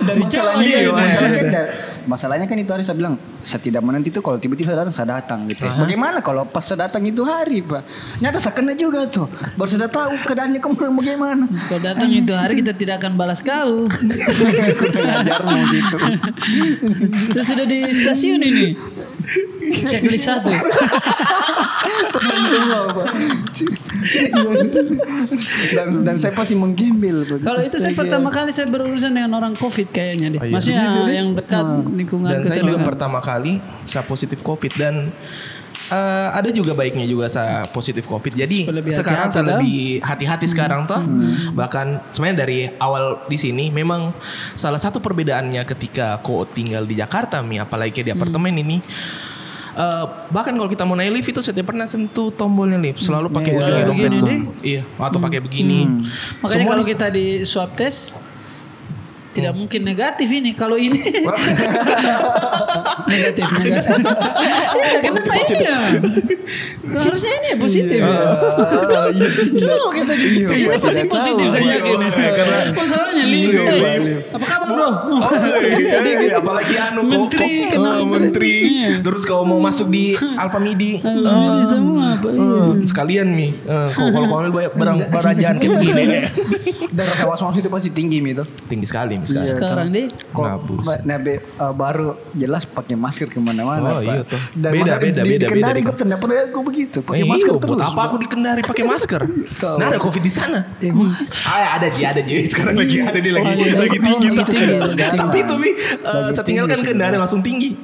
Speaker 3: Dari
Speaker 2: Iya, iya.
Speaker 3: masalahnya kan masalahnya kan itu hari saya bilang saya tidak menanti itu kalau tiba-tiba datang saya datang gitu. ya. Bagaimana kalau pas saya datang itu hari pak? Nyata saya kena juga tuh. Baru sudah tahu keadaannya kamu bagaimana.
Speaker 2: Kau datang itu hari kita tidak akan balas kau. (laughs)
Speaker 3: Ajarmu gitu.
Speaker 2: Sudah di stasiun ini. Checklist satu.
Speaker 3: Teman semua pak. dan, dan saya pasti menggembel.
Speaker 2: Kalau itu saya pertama kali saya berurusan dengan orang covid kayaknya deh.
Speaker 1: Oh, iya.
Speaker 2: Maksudnya yang dekat lingkungan
Speaker 1: Dan saya juga pertama kali saya positif covid dan eh, ada juga baiknya juga saya positif covid. Jadi
Speaker 2: lebih
Speaker 1: sekarang saya lebih hati-hati sekarang tuh. Bahkan sebenarnya dari awal di sini memang salah satu perbedaannya ketika kau tinggal di Jakarta mi apalagi di apartemen ini eh, bahkan kalau kita mau naik lift itu saya pernah sentuh tombolnya lift. Selalu pakai
Speaker 2: Iya,
Speaker 1: ujungnya
Speaker 2: deh.
Speaker 1: iya atau pakai begini.
Speaker 2: Makanya
Speaker 1: Semua
Speaker 2: kalau kita di swab test tidak mungkin negatif ini. Kalau ini (laughs) Negatif, negatif. Ya, kenapa ini ya? Harusnya ini ya positif. ya. Coba kita
Speaker 3: Iya,
Speaker 2: Kenapa
Speaker 3: tidak
Speaker 2: sih positif
Speaker 3: tahu.
Speaker 2: saya
Speaker 1: Iya,
Speaker 2: yakin.
Speaker 1: iya, karena-
Speaker 2: Masalahnya.
Speaker 1: Iya,
Speaker 2: Eh,
Speaker 1: Lip.
Speaker 2: Apa kabar bro?
Speaker 1: Jadi apalagi anu kok-
Speaker 2: Menteri, kenal
Speaker 1: eh,
Speaker 2: menteri. Iya.
Speaker 1: Terus kalau mau masuk di Alpamidi, (laughs)
Speaker 2: Alpamidi
Speaker 1: eh,
Speaker 2: semua,
Speaker 1: eh, sekalian nih. eh, Kalau kalau kalau banyak barang barajaan kayak begini,
Speaker 3: Dan rasa was-was itu pasti tinggi Mi itu.
Speaker 1: tinggi sekali nih sekarang.
Speaker 2: Sekarang deh.
Speaker 3: Kok
Speaker 1: Ngabus.
Speaker 3: ba- nabe uh, baru jelas pakai masker ke
Speaker 1: mana-mana
Speaker 3: Oh,
Speaker 1: iya tuh.
Speaker 3: Dan
Speaker 1: Beda, beda,
Speaker 3: di,
Speaker 1: beda,
Speaker 3: di Kendari
Speaker 1: beda.
Speaker 3: gue pernah lihat gue begitu pakai
Speaker 1: Eh,
Speaker 3: masker
Speaker 1: iya,
Speaker 3: terus.
Speaker 1: Buat apa aku di Kendari pakai masker? Nah ada covid di sana. (laughs)
Speaker 3: Eh,
Speaker 1: Ah ada Ji, ada Ji. (laughs) Sekarang lagi ada
Speaker 2: iya.
Speaker 1: lagi
Speaker 2: Oh,
Speaker 1: tinggi
Speaker 2: lagi lagi tinggi.
Speaker 1: Tapi itu Mi, eh, saya tinggalkan Kendari langsung tinggi. (laughs)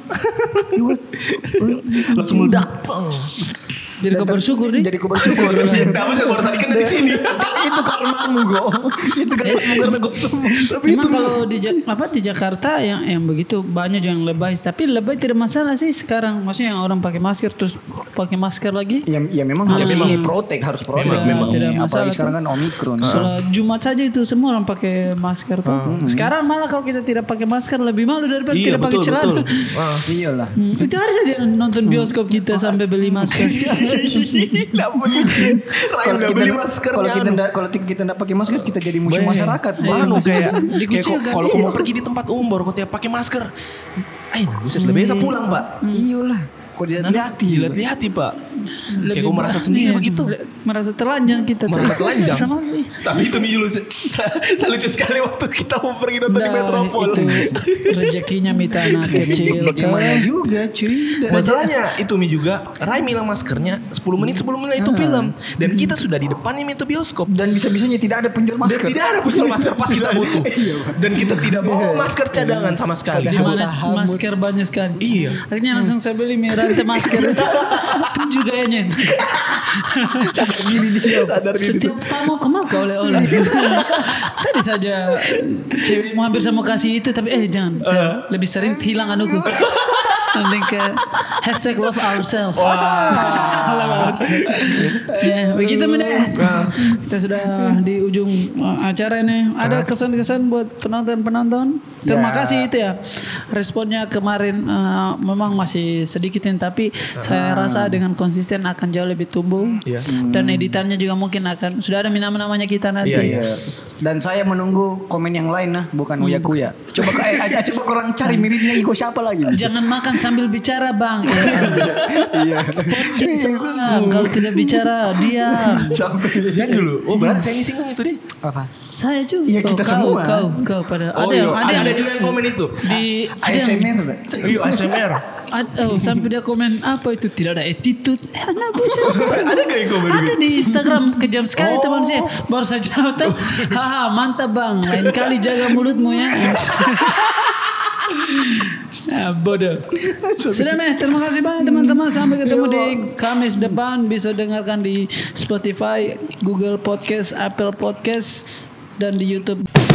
Speaker 1: langsung meledak.
Speaker 2: Jadi kau bersyukur nih.
Speaker 3: Jadi gue bersyukur.
Speaker 1: Saya baru tadi kena di sini. (laughs)
Speaker 3: itu karmamu go. itu karmamu karena gue sembuh.
Speaker 1: Tapi itu
Speaker 2: kalau di apa di Jakarta yang yang begitu banyak yang lebay, tapi lebay tidak masalah sih sekarang. Maksudnya yang orang pakai masker terus pakai masker lagi.
Speaker 3: Ya, ya memang
Speaker 2: Ya,
Speaker 3: harus
Speaker 2: memang.
Speaker 3: ini protek harus protek.
Speaker 1: Memang, memang.
Speaker 2: Tidak
Speaker 3: Apalagi
Speaker 2: masalah
Speaker 3: sekarang kan omikron.
Speaker 2: Jumat saja itu semua orang pakai masker tuh. Sekarang malah kalau kita tidak pakai masker lebih malu daripada
Speaker 1: Iya
Speaker 2: tidak pakai celana.
Speaker 1: betul. Ah.
Speaker 3: Iyalah.
Speaker 2: Hmm, itu harus aja nonton bioskop kita sampai beli masker. (laughs)
Speaker 1: Gila beli. Ryan
Speaker 3: Kalau
Speaker 1: udah
Speaker 3: kita
Speaker 1: beli maskernya.
Speaker 3: kalau kita ndak kalau kita ndak pakai masker kita jadi musuh masyarakat.
Speaker 2: Iya,
Speaker 1: Anu
Speaker 2: maksudnya
Speaker 1: kayak kok- kalau kau mau pergi di tempat umum baru kau tiap pakai masker. Eh, buset lebih bisa pulang, Pak.
Speaker 3: Iyalah. Kok dia hati
Speaker 1: Lihat-lihati, Pak. Kayak
Speaker 2: Lebih
Speaker 1: kau merasa
Speaker 2: ba-
Speaker 1: sendiri
Speaker 2: iya,
Speaker 1: begitu.
Speaker 2: Merasa telanjang kita.
Speaker 1: Merasa telanjang.
Speaker 2: Sama
Speaker 1: Tapi itu nih Yulus, saya lucu sekali waktu kita mau pergi nonton di
Speaker 2: Nah,
Speaker 1: Metropol.
Speaker 2: itu rezekinya mita anak kecil tuh.
Speaker 3: Bagaimana juga cuy.
Speaker 1: Masalahnya itu Mi juga Rai bilang maskernya 10 menit sebelum mulai itu film dan kita sudah di depannya itu bioskop
Speaker 3: Dan bisa-bisanya tidak ada penjual
Speaker 1: dan
Speaker 3: masker.
Speaker 1: tidak ada penjual masker pas kita butuh dan kita tidak bawa masker cadangan sama sekali
Speaker 2: Di mana masker banyak sekali.
Speaker 1: Iya.
Speaker 2: Akhirnya langsung saya beli mi rantai masker itu. Tujuh gayanya.
Speaker 1: sadar diri
Speaker 2: Setiap tamu ke maka oleh-oleh. Tadi saja cewek mau hampir saya mau kasih itu tapi eh jangan. Saya lebih sering hilang anuku. Nanti ke hashtag love ourselves. ya begitu meneh. Kita sudah di ujung uh, acara ini. Ada kesan-kesan buat penonton-penonton? Terima
Speaker 3: Ya.
Speaker 2: kasih itu ya. Responnya kemarin uh, memang masih sedikit ini, tapi saya rasa dengan konsisten akan jauh lebih tumbuh.
Speaker 1: Iya.
Speaker 2: Dan editannya juga mungkin akan sudah ada nama-namanya kita nanti.
Speaker 1: Iya. Iya.
Speaker 3: Dan saya menunggu komen yang lain nah, bukan Uya Kuya. Coba eh, eh, coba kurang cari miripnya Igo siapa lagi?
Speaker 2: Jangan makan sambil bicara bang.
Speaker 3: Iya.
Speaker 2: Bang. Kalau tidak bicara diam.
Speaker 3: Sampai
Speaker 1: Lihat dulu. Oh berarti saya singgung itu deh.
Speaker 3: apa?
Speaker 2: Saya juga.
Speaker 3: Iya, kita
Speaker 2: kau,
Speaker 3: semua.
Speaker 2: Kau, kau pada
Speaker 1: Oh,
Speaker 2: ada yang
Speaker 1: iya.
Speaker 2: ada,
Speaker 1: ada, juga yang komen itu.
Speaker 2: di ada yang
Speaker 3: ASMR.
Speaker 1: Iya ASMR.
Speaker 2: oh, sampai dia komen apa itu tidak ada attitude. Eh, anak buset.
Speaker 1: ada (laughs) gak yang komen
Speaker 2: Ada di Instagram kejam sekali
Speaker 1: Oh.
Speaker 2: teman saya. Baru saja tahu. Haha, mantap bang. Lain kali jaga mulutmu ya. (laughs) Ah, bodoh. Sudah meh, terima kasih banyak teman-teman. Sampai ketemu di Kamis depan. Bisa dengarkan di Spotify, Google Podcast, Apple Podcast, dan di YouTube.